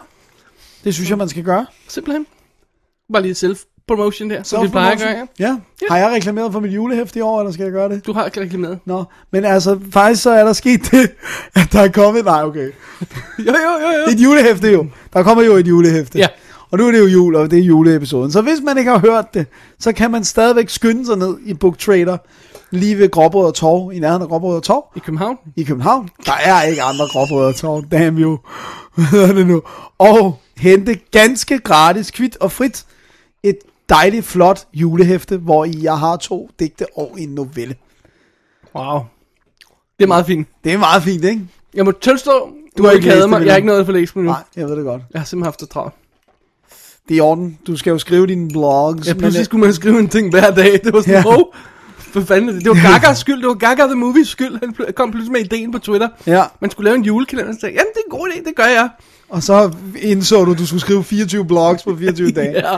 Speaker 4: det synes jeg, man skal gøre.
Speaker 3: Simpelthen. Bare lige self-promotion der, som vi plejer at gøre. Ja.
Speaker 4: Ja. Har jeg reklameret for mit julehæfte i år, eller skal jeg gøre det?
Speaker 3: Du har ikke reklameret.
Speaker 4: Nå, men altså, faktisk så er der sket det, at der er kommet... Nej, okay.
Speaker 3: Jo, jo, jo, jo.
Speaker 4: Det et julehæfte jo. Der kommer jo et julehæfte.
Speaker 3: Ja.
Speaker 4: Og nu er det jo jul, og det er juleepisoden. Så hvis man ikke har hørt det, så kan man stadigvæk skynde sig ned i Book Trader, lige ved Gråbrød og Torv, i nærheden af Gråbrød og Torv,
Speaker 3: I København.
Speaker 4: i København. Der er ikke andre Gråbrød og Torv, damn you. Hvad hedder det nu? Og hente ganske gratis, kvidt og frit, et dejligt, flot julehæfte, hvor i jeg har to digte og en novelle.
Speaker 3: Wow. Det er meget fint.
Speaker 4: Det er meget fint, ikke?
Speaker 3: Jeg må tilstå, du
Speaker 4: har ikke
Speaker 3: ikke mig.
Speaker 4: det,
Speaker 3: Jeg har ikke noget for læse nu.
Speaker 4: Nej, jeg ved det godt.
Speaker 3: Jeg har simpelthen haft det travlt.
Speaker 4: Det er i orden. Du skal jo skrive dine blogs.
Speaker 3: Ja, pludselig
Speaker 4: øh,
Speaker 3: skulle man skrive en ting hver dag. Det var sådan,
Speaker 4: Ja.
Speaker 3: oh, for fanden det? Var Gagas skyld. Det var Gaga The Movies skyld. Han kom pludselig med ideen på Twitter.
Speaker 4: Ja,
Speaker 3: Man skulle lave en julekalender. Så sagde, jamen det er en god idé, det gør jeg.
Speaker 4: og så indså du, du skulle skrive 24 blogs på 24 dage.
Speaker 3: Ja.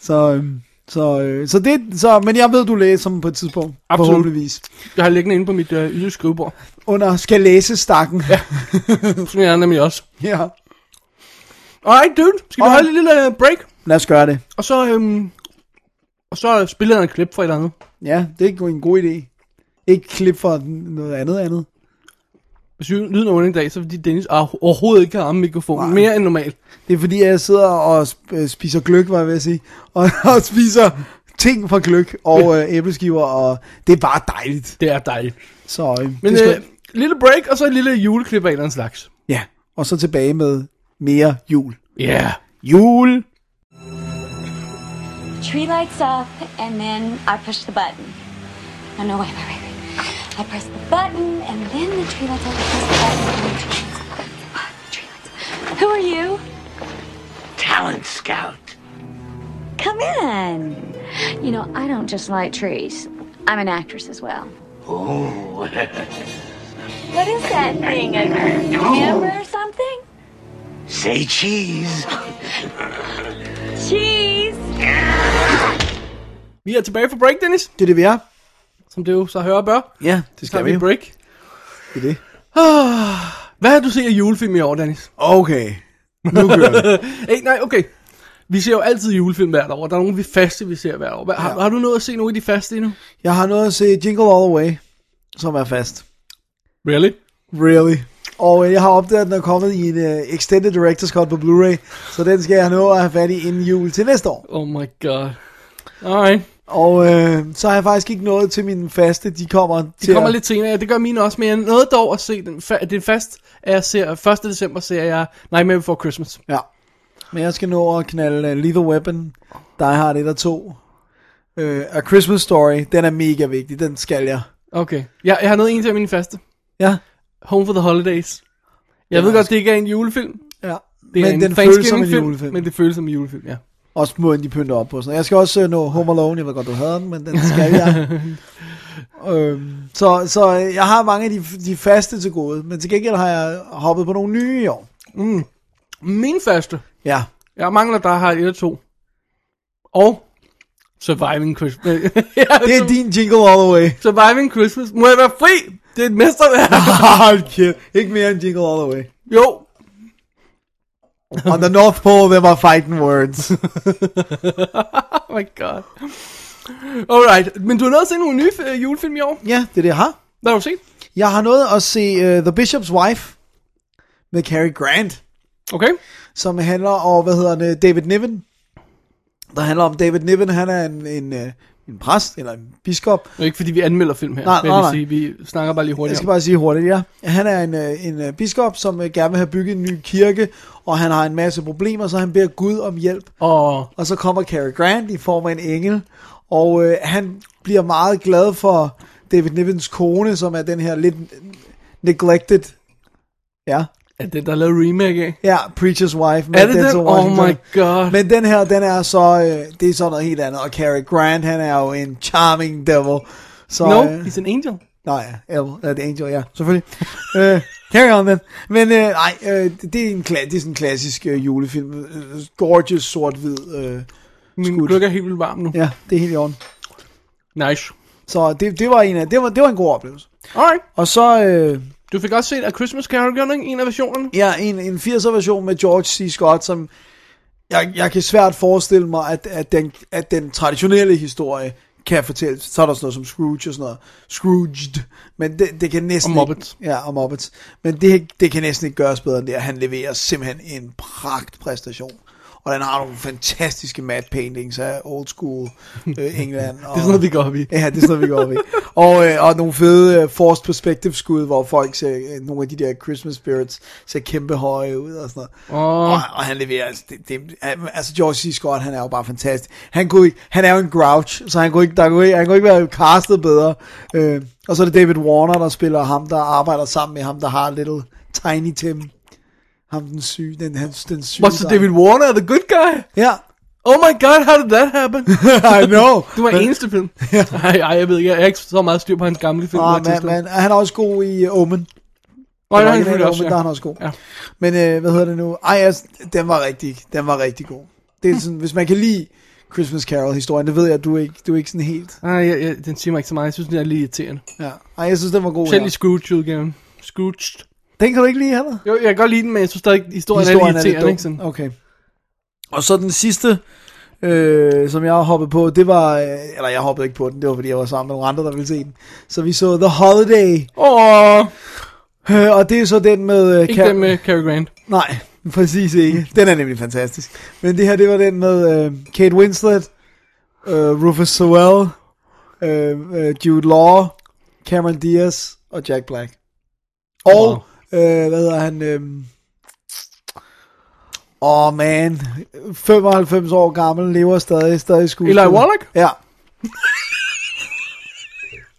Speaker 4: Så øhm, Så, øh, så det, så, men jeg ved, du læser dem på et tidspunkt.
Speaker 3: Absolut.
Speaker 4: Forhåbentligvis.
Speaker 3: Jeg har liggende inde på mit øh, yde skrivebord.
Speaker 4: Under skal læse stakken. Ja.
Speaker 3: Som jeg er nemlig også.
Speaker 4: ja.
Speaker 3: Alright, dude. Skal vi
Speaker 4: Alright.
Speaker 3: holde et lille øh, break?
Speaker 4: Lad os gøre det.
Speaker 3: Og så, øhm, og så spiller jeg en klip fra et eller andet.
Speaker 4: Ja, det er en god idé. Ikke klip for noget andet andet.
Speaker 3: Hvis lyden er under en dag, så er det fordi Dennis er- overhovedet ikke har ramme mikrofonen. Mere end normalt.
Speaker 4: Det er fordi, jeg sidder og sp- øh, spiser gløk, var jeg ved at sige. Og, og spiser ting fra gløk og øh, æbleskiver, og det er bare dejligt.
Speaker 3: Det er dejligt.
Speaker 4: Så, øh,
Speaker 3: Men
Speaker 4: det skal,
Speaker 3: øh, lille break, og så et lille juleklip af en eller anden slags.
Speaker 4: ja, og så tilbage med mere jul.
Speaker 3: Ja. Yeah.
Speaker 4: Jul!
Speaker 5: Tree lights up, and then I push the button. No, no, wait, wait, wait, wait. I press the button, and then the tree lights up. I press the button, and then the tree lights up. The tree lights up. Who are you?
Speaker 6: Talent Scout.
Speaker 5: Come in. You know, I don't just like trees. I'm an actress as well.
Speaker 6: Oh,
Speaker 5: What is that thing? A camera or something?
Speaker 6: Say cheese.
Speaker 5: Cheese.
Speaker 3: Vi er tilbage fra break, Dennis.
Speaker 4: Det er det, vi er.
Speaker 3: Som det jo så hører og bør.
Speaker 4: Ja, det
Speaker 3: Så
Speaker 4: skal
Speaker 3: har
Speaker 4: vi
Speaker 3: vi et break.
Speaker 4: Det er det.
Speaker 3: Hvad har du set af julefilm i år, Dennis?
Speaker 4: Okay. Nu kører.
Speaker 3: Hey, nej, okay. Vi ser jo altid julefilm hvert år. Der er nogle vi faste, vi ser hvert år. Har,
Speaker 4: Ja.
Speaker 3: har du nået at se nogle af de faste endnu?
Speaker 4: Jeg har noget at se Jingle All The Way, som er fast.
Speaker 3: Really?
Speaker 4: Really. Og øh, jeg har opdaget, at den er kommet i en uh, Extended Director's Cut på Blu-ray, så den skal jeg nå at have fat i inden jul til næste år.
Speaker 3: Oh my god. Alright.
Speaker 4: Og øh, så har jeg faktisk ikke nået til mine faste, de kommer
Speaker 3: De
Speaker 4: til
Speaker 3: kommer
Speaker 4: at-
Speaker 3: lidt senere. Det gør mine også, men jeg nåede dog at se den. Fa- det er fast, at jeg ser 1. december ser jeg Nightmare Before Christmas.
Speaker 4: Ja. Men jeg skal nå at knalde uh, Lethal Weapon, Die Hard 1 og 2. Uh, A Christmas Story, den er mega vigtig, den skal jeg.
Speaker 3: Okay. Jeg, jeg har nået en til af mine faste.
Speaker 4: Ja.
Speaker 3: Home for the Holidays. Jeg ved godt, det ikke er en julefilm.
Speaker 4: ja.
Speaker 3: Det er
Speaker 4: Men
Speaker 3: en
Speaker 4: den føles som en julefilm.
Speaker 3: Men det føles som en julefilm, ja.
Speaker 4: Også måden, de pynter op på. Sådan. Jeg skal også uh, nå Home Alone, jeg ved godt, du havde den, men den skal jeg. øhm, så, så øh, jeg har mange af de, de faste til gode, men til gengæld har jeg hoppet på nogle nye i år.
Speaker 3: Min faste.
Speaker 4: Ja.
Speaker 3: Jeg mangler der har et og to. Og Surviving Christmas.
Speaker 4: Det er din Jingle All The Way.
Speaker 3: Surviving Christmas. Må jeg være fri? Det er et mesterværk.
Speaker 4: Hold kæft. Ikke mere end Jingle All The Way.
Speaker 3: jo.
Speaker 4: On the North Pole, there were fighting words.
Speaker 3: Oh my god. Alright. Men du har nået at se nogle nye øh, julefilm i år.
Speaker 4: ja, det er det, jeg har.
Speaker 3: Hvad har du set?
Speaker 4: Jeg har nået at se uh, The Bishop's Wife med Cary Grant,
Speaker 3: Okay.
Speaker 4: som handler om, hvad hedder det, David Niven. Der handler om David Niven, han er en, en, øh, en præst, eller en biskop.
Speaker 3: Det er ikke fordi vi anmelder film her.
Speaker 4: Nej,
Speaker 3: jeg
Speaker 4: nej,
Speaker 3: lige Sige. Vi snakker bare lige
Speaker 4: Jeg
Speaker 3: hurtigt
Speaker 4: skal
Speaker 3: om.
Speaker 4: bare sige hurtigt, ja. Han er en, øh, en øh, biskop, som gerne vil have bygget en ny kirke, og han har en masse problemer, så han beder Gud om hjælp.
Speaker 3: Og
Speaker 4: Og så kommer Cary Grant i form af en engel, og øh, han bliver meget glad for David Nivens kone, som er den her lidt neglected, ja,
Speaker 3: er det der er lavet remake af?
Speaker 4: ja, Preacher's Wife. med
Speaker 3: Er det
Speaker 4: Denzel
Speaker 3: den? Oh
Speaker 4: Washington.
Speaker 3: my god.
Speaker 4: Men den her, den er så, øh, det er sådan noget helt andet, og Cary Grant, han er jo en charming devil. Så,
Speaker 3: No,
Speaker 4: øh,
Speaker 3: he's an angel.
Speaker 4: Nej, ja, uh, The Angel, ja, selvfølgelig. uh, carry on then. Men uh, nej, uh, det, er en det er sådan en klassisk uh, julefilm. Uh, gorgeous, sort-hvid. Uh,
Speaker 3: Min gløk er helt vildt varm nu.
Speaker 4: ja, det er helt i orden.
Speaker 3: Nice.
Speaker 4: Så det, det, var en af, det, var, det var en god oplevelse.
Speaker 3: Alright.
Speaker 4: Og så uh,
Speaker 3: Du fik også set A Christmas Carol, gjorde ikke? En af versionerne?
Speaker 4: ja, en, en 80'er version med George C. Scott, som jeg, jeg kan svært forestille mig, at, at, den, at den traditionelle historie kan fortælles. Så er der sådan noget som Scrooge og sådan noget. Scrooged. Men det, det kan næsten
Speaker 3: Og Muppets.
Speaker 4: Ikke, ja, og Muppets. Men det, det kan næsten ikke gøres bedre end det. Han leverer simpelthen en pragt præstation. Og den har nogle fantastiske matte paintings af old school øh, England. Og,
Speaker 3: Det er sådan noget, vi går op i.
Speaker 4: Ja, det er sådan noget, vi går op i. Og, øh, og nogle fede øh, forced perspective skud, hvor folk ser, øh, nogle af de der Christmas spirits ser kæmpe høje ud og sådan noget.
Speaker 3: Åh.
Speaker 4: Og, og han leverer, altså, det, det, altså George C. Scott, han er jo bare fantastisk. Han, kunne ikke, han er jo en grouch, så han kunne ikke, der kunne ikke, han kunne ikke være castet bedre. Øh, og så er det David Warner, der spiller ham, der arbejder sammen med ham, der har Little Tiny Tim. Ham den syge, den, han, den syge.
Speaker 3: What's the
Speaker 4: dreng.
Speaker 3: David Warner, the good guy?
Speaker 4: Ja,
Speaker 3: Oh my god, how did that happen?
Speaker 4: I know.
Speaker 3: Det var eneste film. Ej, ej, jeg ved ikke, jeg er ikke så meget styr på hans gamle film.
Speaker 4: Ah, man, man, han er også god i uh, Omen.
Speaker 3: Ja,
Speaker 4: originale
Speaker 3: selvfølgelig også,
Speaker 4: Omen, der er
Speaker 3: ja.
Speaker 4: han også god.
Speaker 3: Ja.
Speaker 4: Men øh, hvad hedder det nu? Ej, altså, den var rigtig, den var rigtig god. Det er sådan, hvis man kan lide Christmas Carol-historien. Det ved jeg, du er ikke, du er ikke sådan helt...
Speaker 3: Ej, jeg, jeg, den siger mig ikke så meget. Jeg synes, den er lidt irriterende.
Speaker 4: Ja. Ej, jeg synes, den var god.
Speaker 3: Selv
Speaker 4: Ja.
Speaker 3: i Scrooge-udgaven. Scrooged.
Speaker 4: Den kan du ikke lide heller?
Speaker 3: Jo, jeg kan godt lide den, men jeg synes stadig, historien,
Speaker 4: Historien
Speaker 3: er
Speaker 4: er
Speaker 3: lidt. Ikke? Sådan.
Speaker 4: Okay. Og så den sidste, øh, som jeg har hoppet på, det var, øh, eller jeg hoppede ikke på den, det var fordi jeg var sammen med nogle andre, der ville se den. Så vi så The Holiday,
Speaker 3: Åh,
Speaker 4: øh, og det er så den med... Øh,
Speaker 3: ikke den med Cary Grant.
Speaker 4: Nej, præcis ikke. Den er nemlig fantastisk. Men det her, det var den med øh, Kate Winslet, øh, Rufus Sewell, øh, øh, Jude Law, Cameron Diaz og Jack Black. Og, øh, hvad hedder han? Øh, Åh, oh man. 95 år gammel, lever stadig, stadig skuespiller.
Speaker 3: Eli Wallach?
Speaker 4: Ja.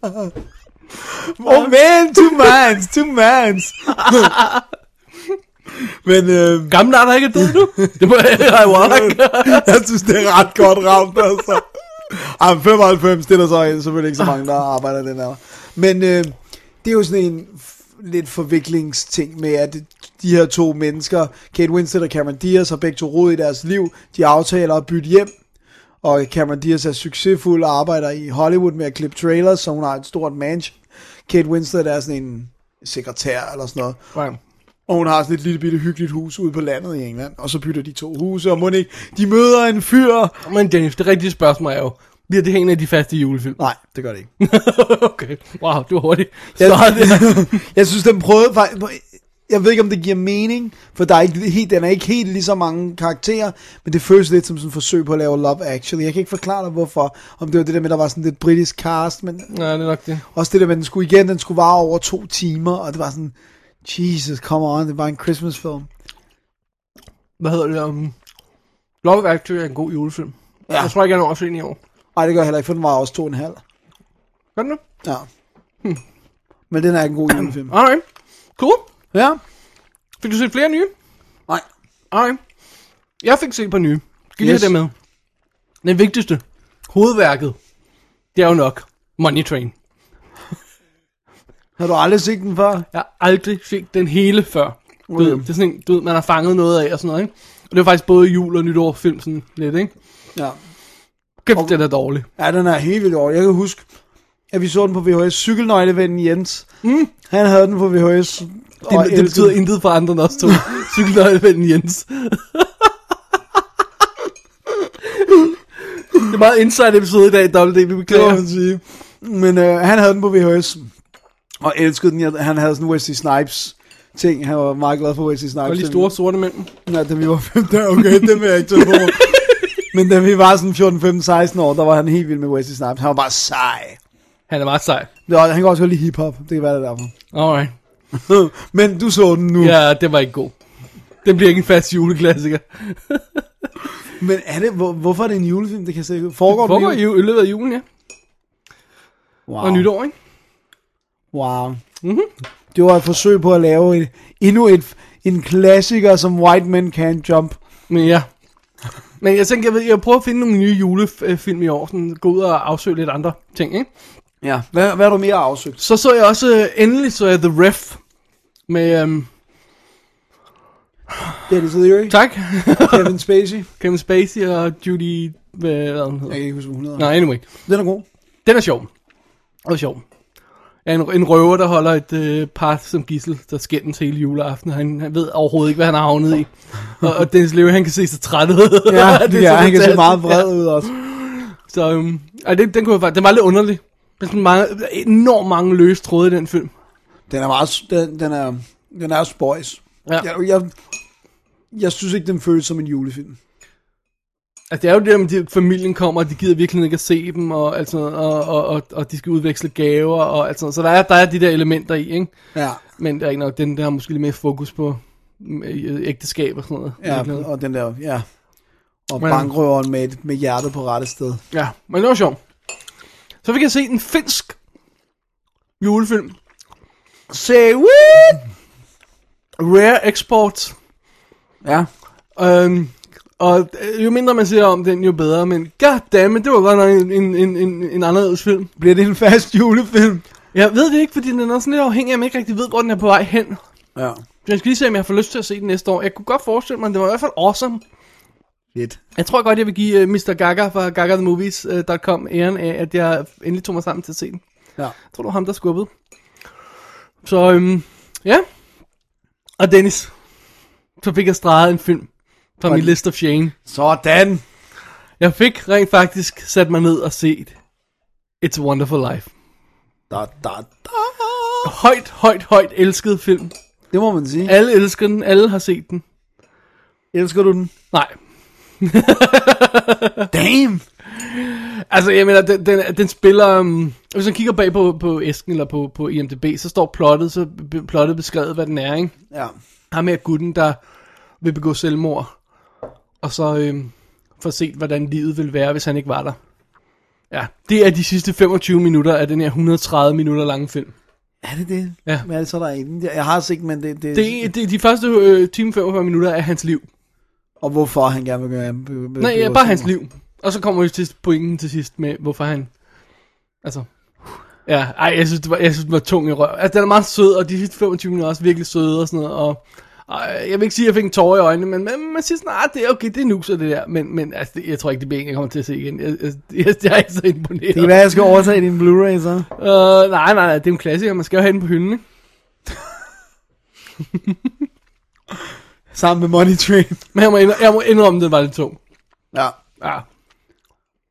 Speaker 4: oh man, two mans, two mans. Men øh,
Speaker 3: Gamle er der ikke død nu. det må jeg Eli Wallach.
Speaker 4: jeg synes, det er ret godt ramt, altså. Ej, men 95, det er der så selvfølgelig ikke så mange, der arbejder den her. Men øh, det er jo sådan en lidt forviklingsting med, at de her to mennesker, Kate Winslet og Cameron Diaz, har begge to rod i deres liv. De aftaler at bytte hjem, og Cameron Diaz er succesfuld og arbejder i Hollywood med at klippe trailers, så hun har et stort mansion. Kate Winslet er sådan en sekretær eller sådan noget.
Speaker 3: Right.
Speaker 4: Og hun har sådan et lille bitte hyggeligt hus ude på landet i England. Og så bytter de to huse, og må ikke, de møder en fyr.
Speaker 3: Men Dennis, det rigtige spørgsmål er jo, bliver det en af de faste julefilm?
Speaker 4: Nej, det gør det ikke.
Speaker 3: okay, wow, du var hurtig.
Speaker 4: Jeg,
Speaker 3: er
Speaker 4: jeg synes, den prøvede faktisk... Jeg ved ikke, om det giver mening, for der er ikke helt, den er ikke helt lige så mange karakterer, men det føles lidt som sådan et forsøg på at lave Love Actually. Jeg kan ikke forklare dig, hvorfor. Om det var det der med, at der var sådan lidt britisk cast, men
Speaker 3: nej, det er nok det.
Speaker 4: også det der med, at den skulle igen, den skulle vare over to timer, og det var sådan, Jesus, come on, det var en Christmas film.
Speaker 3: Hvad hedder det? Um, Love Actually er en god julefilm. Ja. Jeg tror ikke, jeg når at se den i år.
Speaker 4: Nej, det gør jeg heller ikke, for den var også to og en halv.
Speaker 3: Gør den det?
Speaker 4: Ja. Men den er en god julefilm.
Speaker 3: Alright. Cool.
Speaker 4: Ja.
Speaker 3: Fik du set flere nye?
Speaker 4: Nej.
Speaker 3: Alright. Jeg fik set på nye. Skal vi
Speaker 4: Yes.
Speaker 3: have det med? Den vigtigste. Hovedværket. Det er jo nok Money Train.
Speaker 4: Har du aldrig set den før?
Speaker 3: Jeg har aldrig set den hele før. Du
Speaker 4: Okay.
Speaker 3: ved, det er sådan en, du ved, man har fanget noget af og sådan noget, ikke? Og det er faktisk både jul og nytår film sådan lidt, ikke?
Speaker 4: Ja.
Speaker 3: Kæft, den er dårlig.
Speaker 4: Ja, den er helt vildt over. Jeg kan huske, at vi så den på VHS. Cykelnøglevennen Jens. Mm. Han havde den på VHS.
Speaker 3: Det, det betyder intet for andre end os to. Cykelnøglevennen Jens. det er meget inside episode i dag, WD, vi
Speaker 4: Det
Speaker 3: beklager.
Speaker 4: man sige. Men øh, han havde den på VHS. Og elskede den. Han havde sådan Wesley Snipes ting. Han var meget glad for Wesley Snipes.
Speaker 3: Og de store sorte mænd.
Speaker 4: Ja, da vi var 15 okay, det vil jeg ikke tage på. Men da vi var sådan 14, 15, 16 år, der var han helt vild med Wesley Snipes. Han var bare sej.
Speaker 3: Han er meget sej.
Speaker 4: Ja, han kan også godt lide hiphop. Det kan være det er derfor.
Speaker 3: Alright.
Speaker 4: Men du så den nu.
Speaker 3: Ja, det var ikke god. Den bliver ikke en fast juleklassiker.
Speaker 4: Men er det, hvor, hvorfor er det en julefilm? Det kan jeg se. Foregår den
Speaker 3: Hvorfor
Speaker 4: i
Speaker 3: i,
Speaker 4: jul?
Speaker 3: i løbet af julen, ja.
Speaker 4: Wow.
Speaker 3: Og nytår, ikke?
Speaker 4: Wow.
Speaker 3: Mhm.
Speaker 4: Mm-hmm. Det var et forsøg på at lave et, endnu et, en klassiker, som White Men Can't Jump.
Speaker 3: Men ja. Men jeg tænker, jeg, vil, jeg prøver at finde nogle nye julefilm i år. Sådan, gå ud og afsøge lidt andre ting, ikke?
Speaker 4: Ja. Hvad, hvad har du mere afsøgt?
Speaker 3: Så så jeg også, øh, endelig så jeg The Ref. Med, øhm,
Speaker 4: Dennis Leary,
Speaker 3: tak,
Speaker 4: Kevin Spacey.
Speaker 3: Kevin Spacey og Judy, hvad, hvad hun
Speaker 4: Jeg
Speaker 3: hedder.
Speaker 4: kan ikke huske, hvad hun hedder.
Speaker 3: Nej, anyway.
Speaker 4: Den er god.
Speaker 3: Den er sjov. Og sjov. Er en, en røver, der holder et øh, par som gissel, der skændes hele juleaften. Han, han ved overhovedet ikke, hvad han har havnet i. og, og Dennis Leary, han kan se så træt ud.
Speaker 4: Ja,
Speaker 3: Det er
Speaker 4: det ja han kan se meget vred ud også.
Speaker 3: Så øhm, ej, den, den, kunne jeg den var lidt underlig. Der er sådan mange, enormt mange løse tråde i den film.
Speaker 4: Den er meget, den, den er, den er spøjs.
Speaker 3: Ja.
Speaker 4: Jeg, jeg, jeg synes ikke, den føles som en julefilm.
Speaker 3: Altså, det er jo det der med, at familien kommer, og de gider virkelig ikke at se dem, og, altså, og, og, og, og de skal udveksle gaver, og altså, så der er, der er de der elementer i, ikke?
Speaker 4: Ja,
Speaker 3: Men der er ikke nok, den der har måske lidt mere fokus på øh, ægteskab og sådan noget.
Speaker 4: ja
Speaker 3: virkeligheden.
Speaker 4: og den der, ja. Og
Speaker 3: Men-
Speaker 4: bankrøveren med, med hjertet på rette sted.
Speaker 3: Ja, men det var sjovt. Så fik jeg set en finsk julefilm. Say what? Rare Export.
Speaker 4: Ja.
Speaker 3: Øhm, og øh, jo mindre man siger om den, jo bedre. Men goddammit, det var godt nok en, en, en, en, en anderledes film.
Speaker 4: Bliver det en fast julefilm?
Speaker 3: Jeg ved det ikke, fordi den er sådan lidt afhængig af, at man ikke rigtig ved, hvor den er på vej hen.
Speaker 4: Ja.
Speaker 3: Jeg skal lige se, om jeg får lyst til at se den næste år. Jeg kunne godt forestille mig, at det var i hvert fald awesome.
Speaker 4: Fedt.
Speaker 3: Jeg tror godt, jeg vil give uh, Mr. Gaga fra gagathemovies.com æren af, at jeg endelig tog mig sammen til at se den.
Speaker 4: Ja.
Speaker 3: Jeg tror, det var ham, der skubbede. Så øhm, ja. Og Dennis. Så fik jeg streget en film fra min list of shame.
Speaker 4: Sådan.
Speaker 3: Jeg fik rent faktisk sat mig ned og set It's a Wonderful Life.
Speaker 4: Da, da, da.
Speaker 3: Højt, højt, højt elsket film.
Speaker 4: Det må man sige.
Speaker 3: Alle elsker den, alle har set den.
Speaker 4: Elsker du den?
Speaker 3: Nej,
Speaker 4: Damn.
Speaker 3: altså jeg mener, den, den, den spiller... Um, hvis man kigger bag på, på æsken eller på, på IMDb, så står plottet, så plottet beskrevet, hvad den er, ikke?
Speaker 4: Ja.
Speaker 3: Ham her gutten, der vil begå selvmord. Og så øhm, få set, hvordan livet vil være, hvis han ikke var der. Ja, det er de sidste 25 minutter af den her 130 minutter lange film.
Speaker 4: Er det det?
Speaker 3: Ja.
Speaker 4: Hvad er det så, der er inde? Jeg har set, men det... det,
Speaker 3: Det, det de første øh, time 45 minutter af hans liv.
Speaker 4: Og hvorfor han gerne vil gøre...
Speaker 3: Nej, ja, bare hans liv. Og så kommer vi til pointen til sidst med, hvorfor han... Altså... Ja, ej, jeg synes, det var, jeg synes, det var tung i røv. Altså, den er meget sød, og de sidste 25 minutter er også virkelig søde og sådan noget. Og, og jeg vil ikke sige, at jeg fik en tårer i øjnene, men man, man siger sådan, ah, det er okay, det er nuser det der. Men, men altså, det, jeg tror ikke, det bliver en, jeg kommer til at se igen. Jeg, jeg, jeg, jeg er ikke så imponeret.
Speaker 4: Det kan være, jeg skal overtage din Blu-ray, så.
Speaker 3: Uh, nej, nej, nej, det er en klassiker. Man skal jo have den på hylden, ikke?
Speaker 4: Sammen med Money Train.
Speaker 3: Men jeg må, indrømme, jeg må indrømme, at det var lidt tung.
Speaker 4: Ja.
Speaker 3: Ja.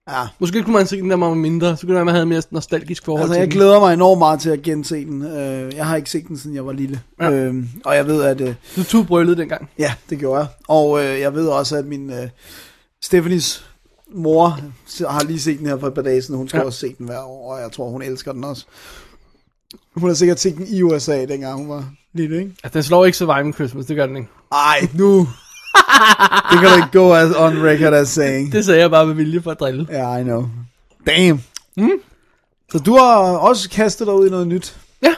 Speaker 4: Ja.
Speaker 3: Måske kunne man se den, der var mindre. Så kunne det være, man havde et mere nostalgisk forhold
Speaker 4: Altså,
Speaker 3: til
Speaker 4: jeg
Speaker 3: den.
Speaker 4: glæder mig enormt meget til at gense den. Øh, Jeg har ikke set den, siden jeg var lille.
Speaker 3: Ja.
Speaker 4: Øhm, Og jeg ved, at... øh,
Speaker 3: Du tog brøllet dengang.
Speaker 4: Ja, det gjorde jeg. Og øh, jeg ved også, at min øh, Stephanies mor har lige set den her for et par dage siden. Hun skal
Speaker 3: Ja.
Speaker 4: ja. også se den hver år, og jeg tror, hun elsker den også. Hun har sikkert set den i USA, dengang hun var lille, ikke?
Speaker 3: Altså, den slår ikke Surviving Christmas, det gør den ikke.
Speaker 4: Ej, nu! Det kan du ikke gå as on record as saying.
Speaker 3: Det sagde jeg bare med vilje for at drille.
Speaker 4: Ja, yeah, I know. Damn. Mm. Så du har også kastet dig ud i noget nyt.
Speaker 3: Ja.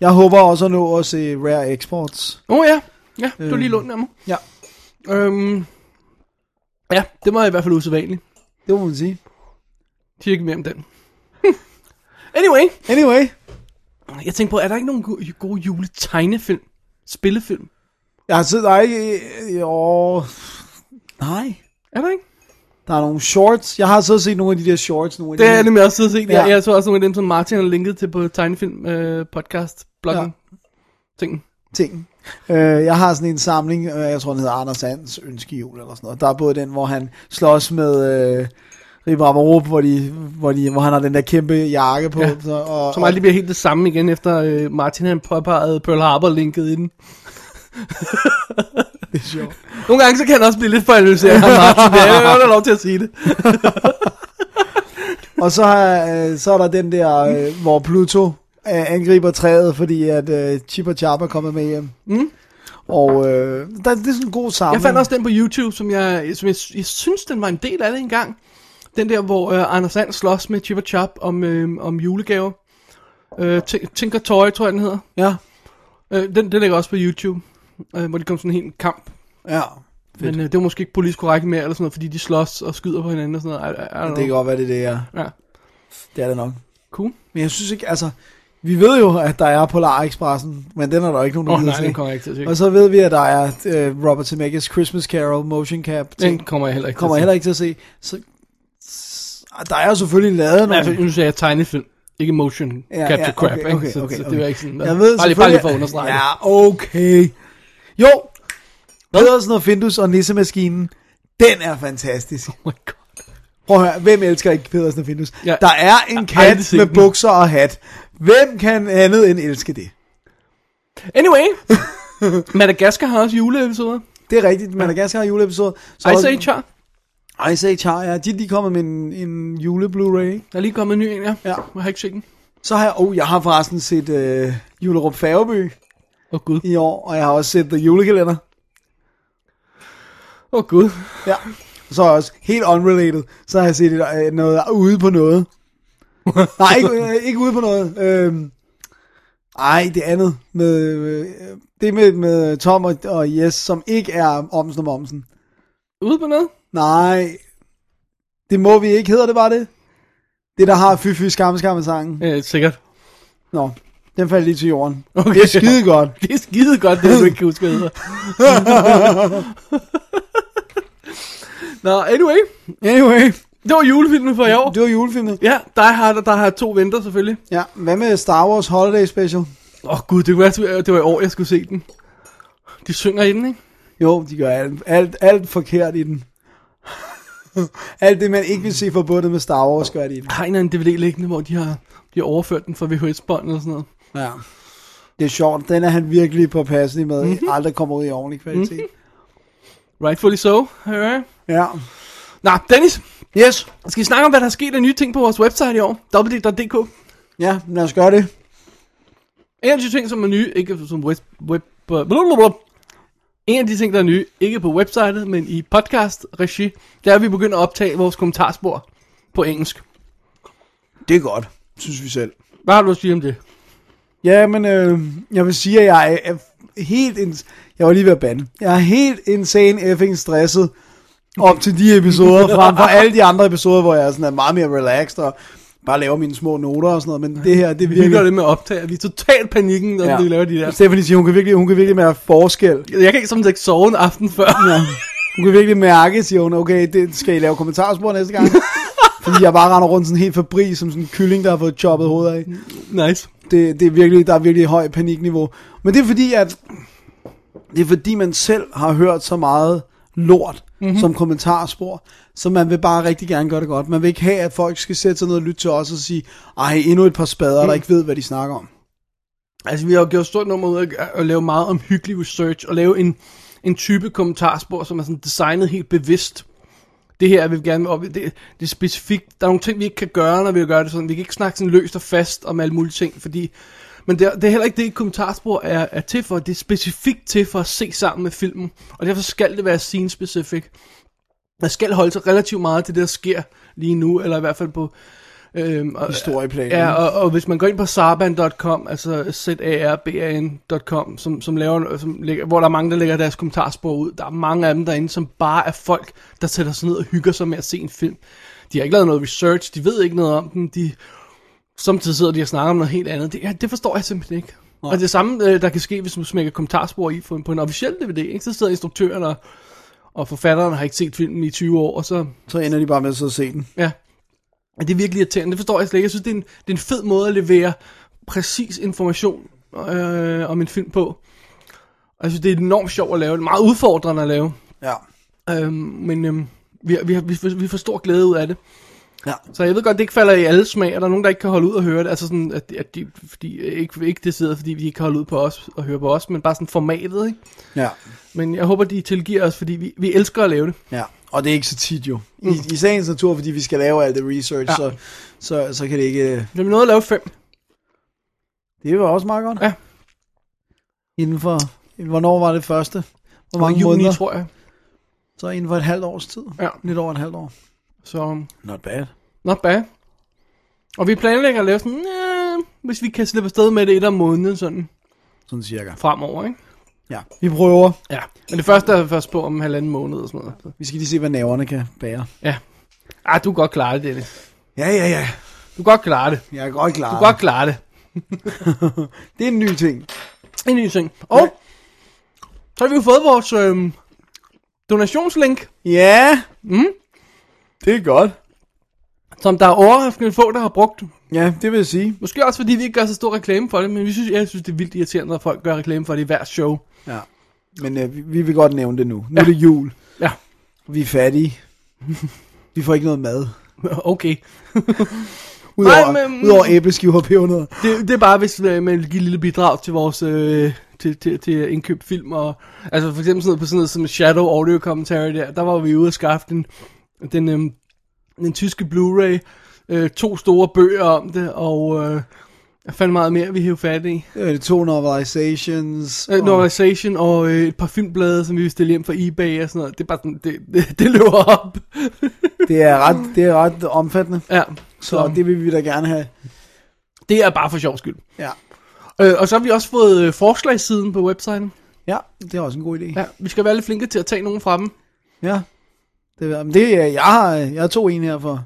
Speaker 4: Jeg håber også at nå at se Rare Exports.
Speaker 3: Åh oh, ja. Ja, du
Speaker 4: Øhm.
Speaker 3: er lige lånt af mig.
Speaker 4: Ja,
Speaker 3: Øhm, ja, det var i hvert fald usædvanligt.
Speaker 4: det må man sige.
Speaker 3: Siger ikke mere om den. anyway,
Speaker 4: Anyway,
Speaker 3: jeg tænkte på, er der ikke nogen go- gode juletegnefilm? Spillefilm?
Speaker 4: Jeg der er ikke... Jo, nej.
Speaker 3: Er der ikke?
Speaker 4: Der er nogle shorts. Jeg har så set nogle af de der shorts. Nogle af
Speaker 3: Det
Speaker 4: de
Speaker 3: er jeg nemlig også siddet set. Ja.
Speaker 4: Ja.
Speaker 3: Jeg så også nogle af dem, som Martin har linket til på tegnefilm øh, podcast bloggen. Ja. Ting.
Speaker 4: ting. Øh, jeg har sådan en samling, øh, jeg tror den hedder Anders Sands ønskejul eller sådan noget. Der er både den, hvor han slås med øh, Ribber Amarup, hvor, de, hvor, de, hvor han har den der kæmpe jakke på.
Speaker 3: Ja.
Speaker 4: Så, og,
Speaker 3: Som aldrig bliver helt det samme igen, efter øh, Martin han påpegede Pearl Harbor linket i den.
Speaker 4: Det er sjovt.
Speaker 3: Nogle gange så kan han også blive lidt for analyseret, ham Martin. Det er har lov til at sige det.
Speaker 4: Og så, øh, så er der den der, øh, hvor Pluto øh, angriber træet, fordi at øh, Chip og Chap er kommet med hjem.
Speaker 3: Mm.
Speaker 4: Og øh, der, det er sådan en god samling.
Speaker 3: Jeg fandt også den på YouTube, som jeg, som jeg, jeg synes, den var en del af det engang. Den der, hvor øh, Anders Sand slås med Chip og Chap om, øh, om julegaver. Øh, Tin- Tinker Toy, tror jeg, den hedder.
Speaker 4: Ja,
Speaker 3: Øh, den, den ligger også på YouTube, øh, hvor de kom sådan en helt kamp.
Speaker 4: ja.
Speaker 3: Men øh, det var måske ikke politisk korrekt mere, eller sådan noget, fordi de slås og skyder på hinanden og sådan noget. I, I,
Speaker 4: Det
Speaker 3: know.
Speaker 4: kan godt være, det er det, ja.
Speaker 3: Ja,
Speaker 4: Det er det nok.
Speaker 3: cool.
Speaker 4: Men jeg synes ikke, altså... Vi ved jo, at der er Polar Expressen, men den er der ikke nogen, der
Speaker 3: oh, nej, den kommer ikke til at se.
Speaker 4: Og så ved vi, at der er øh, Robert Zemeckis Christmas Carol motion cap.
Speaker 3: Den
Speaker 4: Ting.
Speaker 3: kommer jeg heller ikke
Speaker 4: kommer
Speaker 3: til
Speaker 4: heller ikke til at se. Så, der er jo selvfølgelig lavet nogle...
Speaker 3: for nu sagde jeg tegnefilm. Ikke motion
Speaker 4: Ja,
Speaker 3: capture
Speaker 4: ja,
Speaker 3: crap,
Speaker 4: okay,
Speaker 3: ikke?
Speaker 4: okay,
Speaker 3: så,
Speaker 4: okay,
Speaker 3: så det
Speaker 4: okay.
Speaker 3: var ikke sådan.
Speaker 4: Jeg ved
Speaker 3: bare, lige, bare lige for at understrege.
Speaker 4: Ja, okay. Jo, Pedersen og Findus og Nissemaskinen, den er fantastisk.
Speaker 3: Oh my god.
Speaker 4: Prøv at høre, hvem elsker ikke Pedersen og Findus?
Speaker 3: Ja.
Speaker 4: Der er en kat med bukser og hat. Hvem kan andet end elske det?
Speaker 3: Anyway. Madagaskar har også juleepisoder.
Speaker 4: Det er rigtigt, Madagaskar har juleepisode. Så
Speaker 3: Ice Age har.
Speaker 4: Ice Age har, ja. De er lige kommet med en, en jule Blu-ray?
Speaker 3: Der er lige kommet en ny en, ja.
Speaker 4: Ja.
Speaker 3: Jeg har ikke set den.
Speaker 4: Så har jeg, oh, jeg har forresten set øh, Julerup Færgeby
Speaker 3: Åh oh, gud.
Speaker 4: i år, og jeg har også set The Julekalender.
Speaker 3: Åh oh, gud.
Speaker 4: Ja. Så også, helt unrelated, så har jeg set øh, noget ude på noget. Nej, ikke, øh, ikke ude på noget. Øhm, ej, det andet. Med, øh, det med, med Tom og, og Jes, som ikke er Omsen og Momsen.
Speaker 3: Ude på noget?
Speaker 4: Nej, det må vi ikke, hedder det bare det? Det, der har Fy Fy Skamme Skamme sangen.
Speaker 3: Ja, sikkert.
Speaker 4: Nå, den faldt lige til jorden.
Speaker 3: Okay.
Speaker 4: Det er skide godt.
Speaker 3: Det er skide godt, det du ikke kan huske, hvad. Nå, anyway.
Speaker 4: Anyway,
Speaker 3: Det var julefilmen for i år.
Speaker 4: det var julefilmen.
Speaker 3: Ja, der har, der har to venter selvfølgelig.
Speaker 4: Ja, hvad med Star Wars Holiday Special?
Speaker 3: Åh oh, gud, det være, det var i år, jeg skulle se den. De synger i den, ikke?
Speaker 4: Jo, de gør alt, alt, alt forkert i den. alt det, man ikke vil se forbundet med Star Wars, gør de i den.
Speaker 3: Har en eller anden DVD liggende, hvor de har, de har overført den fra VHS-bånd eller sådan noget.
Speaker 4: Ja. Det er sjovt, den er han virkelig påpasselig med, mm-hmm. aldrig kommer ud i ordentlig kvalitet. Mm-hmm.
Speaker 3: Rightfully so. Alright.
Speaker 4: Ja.
Speaker 3: Nå, Dennis,
Speaker 4: Yes.
Speaker 3: skal vi snakke om, hvad der er sket af nye ting på vores website i år? www.dk.
Speaker 4: Ja, lad os gøre det.
Speaker 3: En af de ting, som er nye, ikke som web... web blablabla. en af de ting, der er nye, ikke på websitet, men i podcast-regi, det er, at vi begynder at optage vores kommentarspor på engelsk.
Speaker 4: Det er godt, synes vi selv.
Speaker 3: Hvad har du at sige om det?
Speaker 4: Ja, men øh, jeg vil sige, at jeg er helt... Ins- jeg var lige ved at bande. Jeg er helt insane effing stresset op til de episoder, frem for alle de andre episoder, hvor jeg sådan er meget mere relaxed og bare laver mine små noter og sådan noget. Men det her, det
Speaker 3: Vi gør
Speaker 4: virker...
Speaker 3: det med optag. Vi er totalt panikken, når ja. vi laver de der.
Speaker 4: Stephanie siger, hun kan virkelig, hun kan virkelig mærke forskel.
Speaker 3: Jeg kan ikke som sagt sove en aften før.
Speaker 4: Ja. Hun kan virkelig mærke, siger hun, okay, det skal I lave kommentarspor næste gang. Fordi jeg bare render rundt sådan helt fabri, som sådan en kylling, der har fået choppet hovedet af.
Speaker 3: nice.
Speaker 4: Det, det er virkelig, der er virkelig høj panikniveau. Men det er fordi, at det er fordi, man selv har hørt så meget lort mm-hmm. som kommentarspor, så man vil bare rigtig gerne gøre det godt. Man vil ikke have, at folk skal sætte sig ned og lytte til os og sige, ej, endnu et par spader, mm. der ikke ved, hvad de snakker om.
Speaker 3: Altså, vi har jo gjort stort nummer ud af at lave meget omhyggelig research, og lave en, en type kommentarspor, som er sådan designet helt bevidst. Det her vil vi gerne op. Det, det er specifikt. Der er nogle ting, vi ikke kan gøre, når vi gør det sådan. Vi kan ikke snakke sådan løst og fast om alle mulige ting, fordi... Men det er, det er heller ikke det, et kommentarspor er, er til for. Det er specifikt til for at se sammen med filmen. Og derfor skal det være scene specific. Man skal holde sig relativt meget til det, der sker lige nu, eller i hvert fald på... Øhm, og-
Speaker 4: Historieplanen.
Speaker 3: Ja, og, og hvis man går ind på sarban.com, altså zarban.com, som, som laver, som lægger, hvor der er mange, der lægger deres kommentarspor ud, der er mange af dem derinde, som bare er folk, der sætter sig ned og hygger sig med at se en film. De har ikke lavet noget research, de ved ikke noget om den, de, samtidig sidder de og snakker om noget helt andet. Det, ja, det forstår jeg simpelthen ikke. Og det samme, øh, der kan ske, hvis man smækker kommentarspor i på en, på en officiel DVD, ikke? så sidder instruktøren og, og forfatteren har ikke set filmen i 20 år, og så
Speaker 4: Så ender de bare med at sidde og se den.
Speaker 3: Ja. Det er virkelig irriterende. Det forstår jeg slet ikke. Jeg synes, det er en, det er en fed måde at levere præcis information øh, om en film på. Og jeg synes, det er enormt sjovt at lave. Det er meget udfordrende at lave.
Speaker 4: Ja.
Speaker 3: Øhm, men øhm, vi, vi, har- vi, får- vi får stor glæde ud af det.
Speaker 4: Ja.
Speaker 3: Så jeg ved godt, det ikke falder i alle smag, og der er nogen, der ikke kan holde ud og høre det. Altså sådan, at, at de, fordi, ikke, ikke det sidder, fordi vi ikke kan holde ud på os og høre på os, men bare sådan formatet, ikke?
Speaker 4: Ja.
Speaker 3: Men jeg håber, de tilgiver os, fordi vi, vi elsker at lave det.
Speaker 4: Ja, og det er ikke så tit jo. I, mm. i sagens natur, fordi vi skal lave alt det research,
Speaker 3: Ja.
Speaker 4: så, så, så kan det ikke...
Speaker 3: Vi har nået at lave fem.
Speaker 4: Det var også meget godt.
Speaker 3: Ja.
Speaker 4: Inden for... Hvornår var det første? Hvor mange
Speaker 3: juni,
Speaker 4: måneder?
Speaker 3: tror jeg.
Speaker 4: Så inden for et halvt års tid.
Speaker 3: Ja.
Speaker 4: Lidt over et halvt år.
Speaker 3: Så
Speaker 4: Not bad.
Speaker 3: Not bad. Og vi planlægger at lave sådan, hvis vi kan slippe afsted med det et om måneden sådan
Speaker 4: Sådan cirka.
Speaker 3: fremover, ikke?
Speaker 4: Ja. Vi prøver.
Speaker 3: Ja. Men det første er først på om en halvanden måned og sådan noget. Så.
Speaker 4: Vi skal lige se, hvad naverne kan bære.
Speaker 3: Ja. Ah, du kan godt klare det, Dennis.
Speaker 4: Ja, ja, ja.
Speaker 3: Du kan godt klare det.
Speaker 4: Jeg er godt klar.
Speaker 3: Du kan godt klare det.
Speaker 4: Det er en ny ting.
Speaker 3: En ny ting. Og så har vi jo fået vores øhm, donationslink,
Speaker 4: Ja. Mm. Det er godt.
Speaker 3: som der er overraskende få, der har brugt.
Speaker 4: Ja, det vil jeg sige.
Speaker 3: Måske også fordi vi ikke gør så stor reklame for det, men vi synes, jeg synes, det er vildt irriterende, når folk gør reklame for det i hver show.
Speaker 4: Ja. Men øh, vi, vi vil godt nævne det nu. Nu er det jul.
Speaker 3: Ja.
Speaker 4: Vi er fattige. vi får ikke noget mad.
Speaker 3: Okay.
Speaker 4: Udover,
Speaker 3: Nej, men-
Speaker 4: udover æbleskiver og pebernødder.
Speaker 3: Det, det er bare, hvis øh, man vil give et lille bidrag til vores øh, til, til, til indkøbt film. Og, altså for eksempel sådan noget på sådan noget som Shadow Audio Commentary der, der var vi ude og skaffe den, den, øh, den tyske Blu-ray, øh, to store bøger om det, og øh, jeg fandt meget mere, vi hævde fat i.
Speaker 4: Øh, to novelizations.
Speaker 3: Øh,
Speaker 4: og-
Speaker 3: Novelization og øh, et par filmblade, som vi vil stille hjem fra eBay og sådan noget. Det er bare sådan, det, det, det løber op.
Speaker 4: Det er ret, det er ret omfattende.
Speaker 3: ja,
Speaker 4: Så
Speaker 3: så
Speaker 4: det vil vi da gerne have.
Speaker 3: det er bare for sjov skyld.
Speaker 4: Ja.
Speaker 3: Øh, og så har vi også fået øh, forslagssiden på websiden.
Speaker 4: Ja, det er også en god idé.
Speaker 3: Ja, vi skal være lidt flinke til at tage nogen fra dem.
Speaker 4: Ja. Det, er- det er, jeg har, jeg tog en her for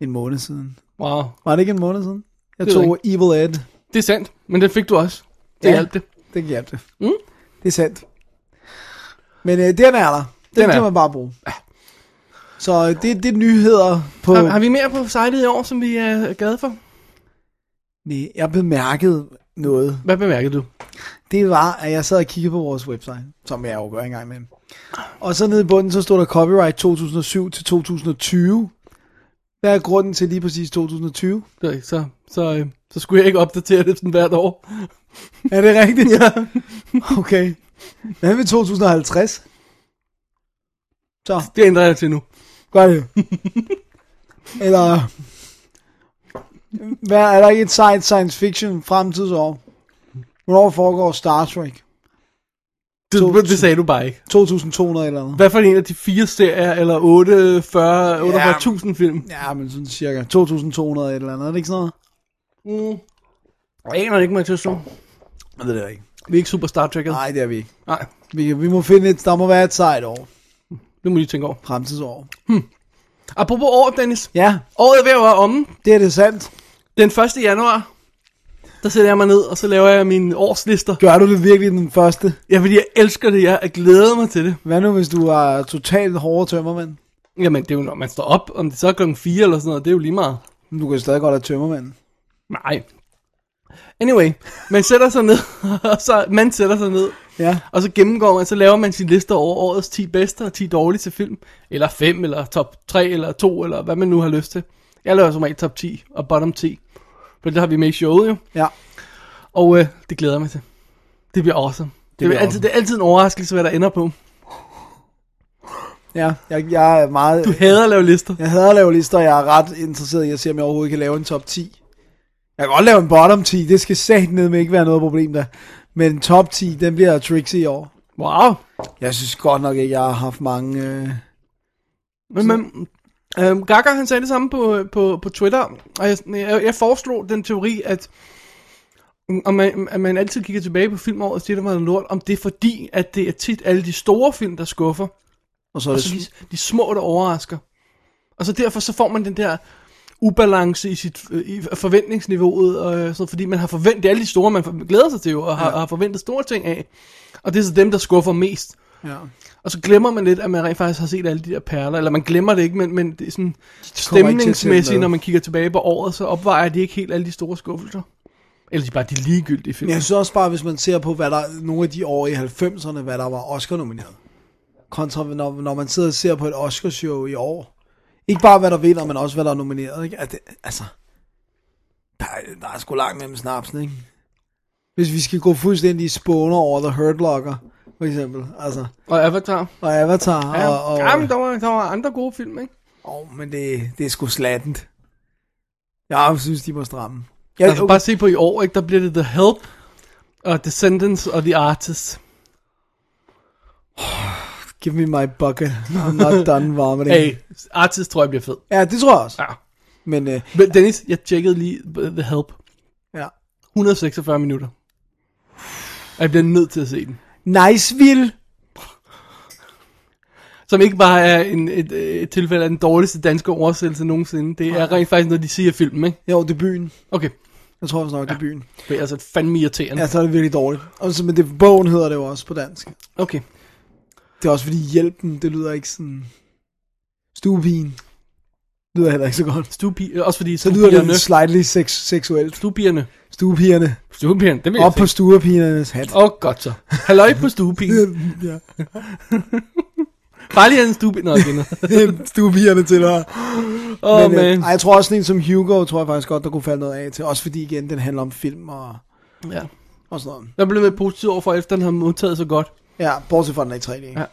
Speaker 4: en måned siden.
Speaker 3: Wow.
Speaker 4: Var det ikke en måned siden? Jeg
Speaker 3: Det
Speaker 4: tog Evil Ed.
Speaker 3: Det er sandt, men det fik du også. Det
Speaker 4: Ja.
Speaker 3: hjalp det.
Speaker 4: Det hjalp det.
Speaker 3: Mm.
Speaker 4: Det er sandt. Men øh, den er der. Den,
Speaker 3: Den er.
Speaker 4: kan man bare bruge. Så øh, det, det er nyheder på...
Speaker 3: Har, har vi mere på sitet i år, som vi er glade for?
Speaker 4: Nej, jeg bemærkede noget.
Speaker 3: Hvad bemærkede du?
Speaker 4: Det var, at jeg sad og kiggede på vores website, som jeg jo gør en gang med. Og så nede i bunden, så stod der copyright 2007 til 2020. Hvad er grunden til lige præcis 2020?
Speaker 3: Så, så, så, øh, så skulle jeg ikke opdatere det sådan hvert år.
Speaker 4: Er det rigtigt? ja. Okay. Hvad med 2050? Så,
Speaker 3: Det ændrer jeg til nu.
Speaker 4: gør det. Eller... Hvad, er der ikke et science, science fiction fremtidsår? Hvornår foregår Star Trek?
Speaker 3: Det,
Speaker 4: To-
Speaker 3: det sagde du bare ikke.
Speaker 4: 2200 eller noget?
Speaker 3: Hvad for en af de fire serier, eller 8, 40, 48.000 film?
Speaker 4: Ja, men sådan cirka 2200 eller andet, er det ikke sådan noget?
Speaker 3: Mm. Jeg aner ikke, Mathias. så.
Speaker 4: Jeg ved det ikke.
Speaker 3: Vi er ikke super Star Trek'et.
Speaker 4: Nej, det er vi ikke.
Speaker 3: Nej,
Speaker 4: Vi, vi må finde et, der må være et sejt år.
Speaker 3: det må I tænke over.
Speaker 4: Fremtidsår.
Speaker 3: Apropos år, Dennis.
Speaker 4: Ja,
Speaker 3: Året er ved at være omme.
Speaker 4: det er det sandt.
Speaker 3: Den 1. januar, der sætter jeg mig ned, og så laver jeg mine årslister.
Speaker 4: Gør du det virkelig den første?
Speaker 3: Ja, fordi jeg elsker det. Jeg glæder mig til det.
Speaker 4: Hvad nu, hvis du er totalt hårde tømmermand?
Speaker 3: Jamen, det er jo, når man står op, om det så er klokken 4 eller sådan noget, det er jo lige meget.
Speaker 4: Du kan stadig godt have tømmermand.
Speaker 3: Nej. Anyway, man sætter sig ned, og så man sætter sig ned,
Speaker 4: Ja.
Speaker 3: og så gennemgår man, så laver man sin liste over årets 10 bedste og 10 dårligste film. Eller 5, eller top 3, eller 2, eller hvad man nu har lyst til. Jeg laver som regel top 10 og bottom 10. For det har vi med i showet jo.
Speaker 4: Ja.
Speaker 3: Og øh, det glæder jeg mig til. Det bliver awesome. Det, det,
Speaker 4: bliver
Speaker 3: altid, det er altid en overraskelse, hvad der ender på.
Speaker 4: Ja, jeg, jeg er meget...
Speaker 3: Du hader at lave lister.
Speaker 4: Jeg hader at lave lister, og jeg er ret interesseret i at se, om jeg overhovedet kan lave en top 10. Jeg kan godt lave en bottom 10, det skal sagt ned med ikke være noget problem der. Men en top 10, den bliver tricksy i år.
Speaker 3: Wow.
Speaker 4: Jeg synes godt nok ikke, jeg har haft mange... Øh...
Speaker 3: Men, men øhm, Gaga han sagde det samme på, på, på Twitter, og jeg, jeg, jeg foreslog den teori, at om man, at man altid kigger tilbage på filmåret og siger, det var noget lort, om det er fordi, at det er tit alle de store film, der skuffer,
Speaker 4: Og så er
Speaker 3: og
Speaker 4: det...
Speaker 3: så de, de små, der overrasker. Og så derfor så får man den der ubalance i sit i forventningsniveauet, og øh, sådan, fordi man har forventet, alle de store, man glæder sig til og har,
Speaker 4: Ja.
Speaker 3: har forventet store ting af. Og det er så dem, der skuffer mest.
Speaker 4: Ja.
Speaker 3: Og så glemmer man lidt, at man rent faktisk har set alle de der perler. Eller man glemmer det ikke, men, men det er sådan stemningsmæssigt, når man kigger tilbage på året, så opvejer de ikke helt alle de store skuffelser. Eller de bare de ligegyldige film.
Speaker 4: Jeg synes også bare, hvis man ser på, hvad der nogle af de år i 90'erne, hvad der var Oscar-nomineret. Kontra når, når man sidder og ser på et Oscarshow i år. Ikke bare hvad der vinder, men også hvad der er nomineret. Ikke? At det, altså, der, er- der er sgu langt mellem snapsen, ikke? Hvis vi skal gå fuldstændig i spåner over The Hurt Locker, for eksempel. Altså,
Speaker 3: Og Avatar.
Speaker 4: og Avatar.
Speaker 3: Ja,
Speaker 4: og, og,
Speaker 3: ja men der var, der var andre gode film, ikke?
Speaker 4: Åh, men det, det er sgu slattent. Jeg synes, de må stramme. Ja,
Speaker 3: Altså bare se på i år, ikke? Der bliver det The Help, og Descendants og The Artist.
Speaker 4: Give me my bucket. I'm not done vomiting.
Speaker 3: Hey, Artist tror jeg bliver fed.
Speaker 4: Ja, det tror jeg også.
Speaker 3: Ja.
Speaker 4: Men øh,
Speaker 3: Men Dennis, jeg tjekkede lige The Help.
Speaker 4: ja.
Speaker 3: 146 minutter. Og jeg bliver nødt til at se den.
Speaker 4: Niceville.
Speaker 3: Som ikke bare er en, et, et tilfælde af den dårligste danske oversættelse nogensinde. Det er rent faktisk noget, de siger i filmen, ikke?
Speaker 4: Jo, det er byen.
Speaker 3: Okay,
Speaker 4: Jeg tror også nok, det er byen.
Speaker 3: det er altså fandme irriterende.
Speaker 4: Ja, så er det virkelig dårligt. Og så, men det, bogen hedder det jo også på dansk.
Speaker 3: Okay.
Speaker 4: Det er også fordi hjælpen, det lyder ikke sådan... Stuepigen. Lyder heller ikke så godt.
Speaker 3: Stupi, også fordi
Speaker 4: Så lyder det slightly sex, seksuelt.
Speaker 3: stupierne,
Speaker 4: Stuepigerne.
Speaker 3: stupierne, det vil
Speaker 4: Op på stuepigernes hat.
Speaker 3: Åh, oh, godt så. Halløj på stuepien.
Speaker 4: ja.
Speaker 3: Bare lige en stupi. Nå, igen.
Speaker 4: Stuepigerne til dig.
Speaker 3: Åh, oh,
Speaker 4: Men, øh,
Speaker 3: man.
Speaker 4: ej, jeg tror også en som Hugo, tror jeg faktisk godt, der kunne falde noget af til. Også fordi igen, den handler om film og,
Speaker 3: Ja.
Speaker 4: og sådan noget.
Speaker 3: Jeg blev med positiv over for, efter den har modtaget så godt.
Speaker 4: Ja, bortset fra den er i 3D.
Speaker 3: Ja.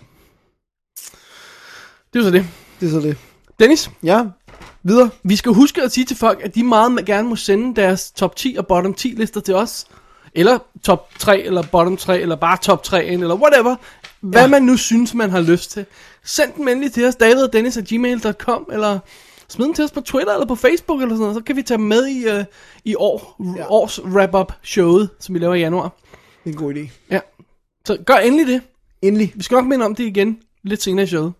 Speaker 3: Det er så det.
Speaker 4: Det er så det.
Speaker 3: Dennis,
Speaker 4: Ja, videre.
Speaker 3: vi skal huske at sige til folk, at de meget gerne må sende deres top 10 og bottom 10 lister til os. Eller top 3, eller bottom 3, eller bare top 3, eller whatever. Hvad
Speaker 4: Ja.
Speaker 3: man nu synes, man har lyst til. Send dem endelig til os, daviddennis.gmail.com, eller smid dem til os på Twitter, eller på Facebook, eller sådan noget. Så kan vi tage dem med i, uh, i år,
Speaker 4: Ja.
Speaker 3: års wrap-up showet, som vi laver i januar.
Speaker 4: Det er en god idé.
Speaker 3: Ja. Så gør endelig det.
Speaker 4: Endelig.
Speaker 3: Vi skal nok minde om det igen lidt senere i showet.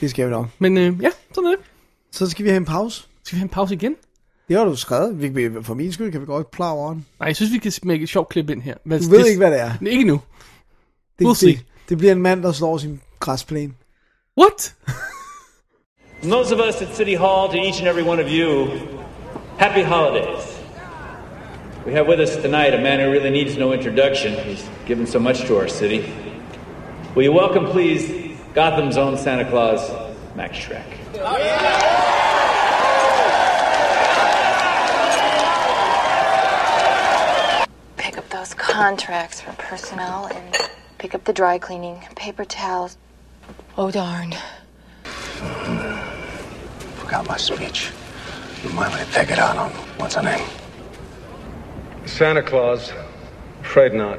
Speaker 4: Det skal vi nok.
Speaker 3: Men øh, ja, sådan er det.
Speaker 4: Så skal vi have en pause.
Speaker 3: Skal vi have en pause igen?
Speaker 4: Det har du skrevet. Vi, vi- for min skyld kan vi godt plage over den.
Speaker 3: Nej, jeg synes, vi kan smække et sjovt klip ind her. Hvad,
Speaker 4: Du ved ikke, hvad det er.
Speaker 3: Nej, Ikke nu.
Speaker 4: Det,
Speaker 3: We'll see.
Speaker 4: det, det bliver en mand, der slår sin græsplæne.
Speaker 3: What?
Speaker 7: From those of us at City Hall to each and every one of you, happy holidays. We have with us tonight a man who really needs no introduction. He's given so much to our city. Will you welcome, please, Gotham's own Santa Claus, Max Shrek?
Speaker 8: Pick up those contracts for personnel and pick up the dry cleaning, paper towels. Oh, darn.
Speaker 9: Forgot my speech. You might want to take it out on what's her name?
Speaker 10: Santa Claus? Afraid not.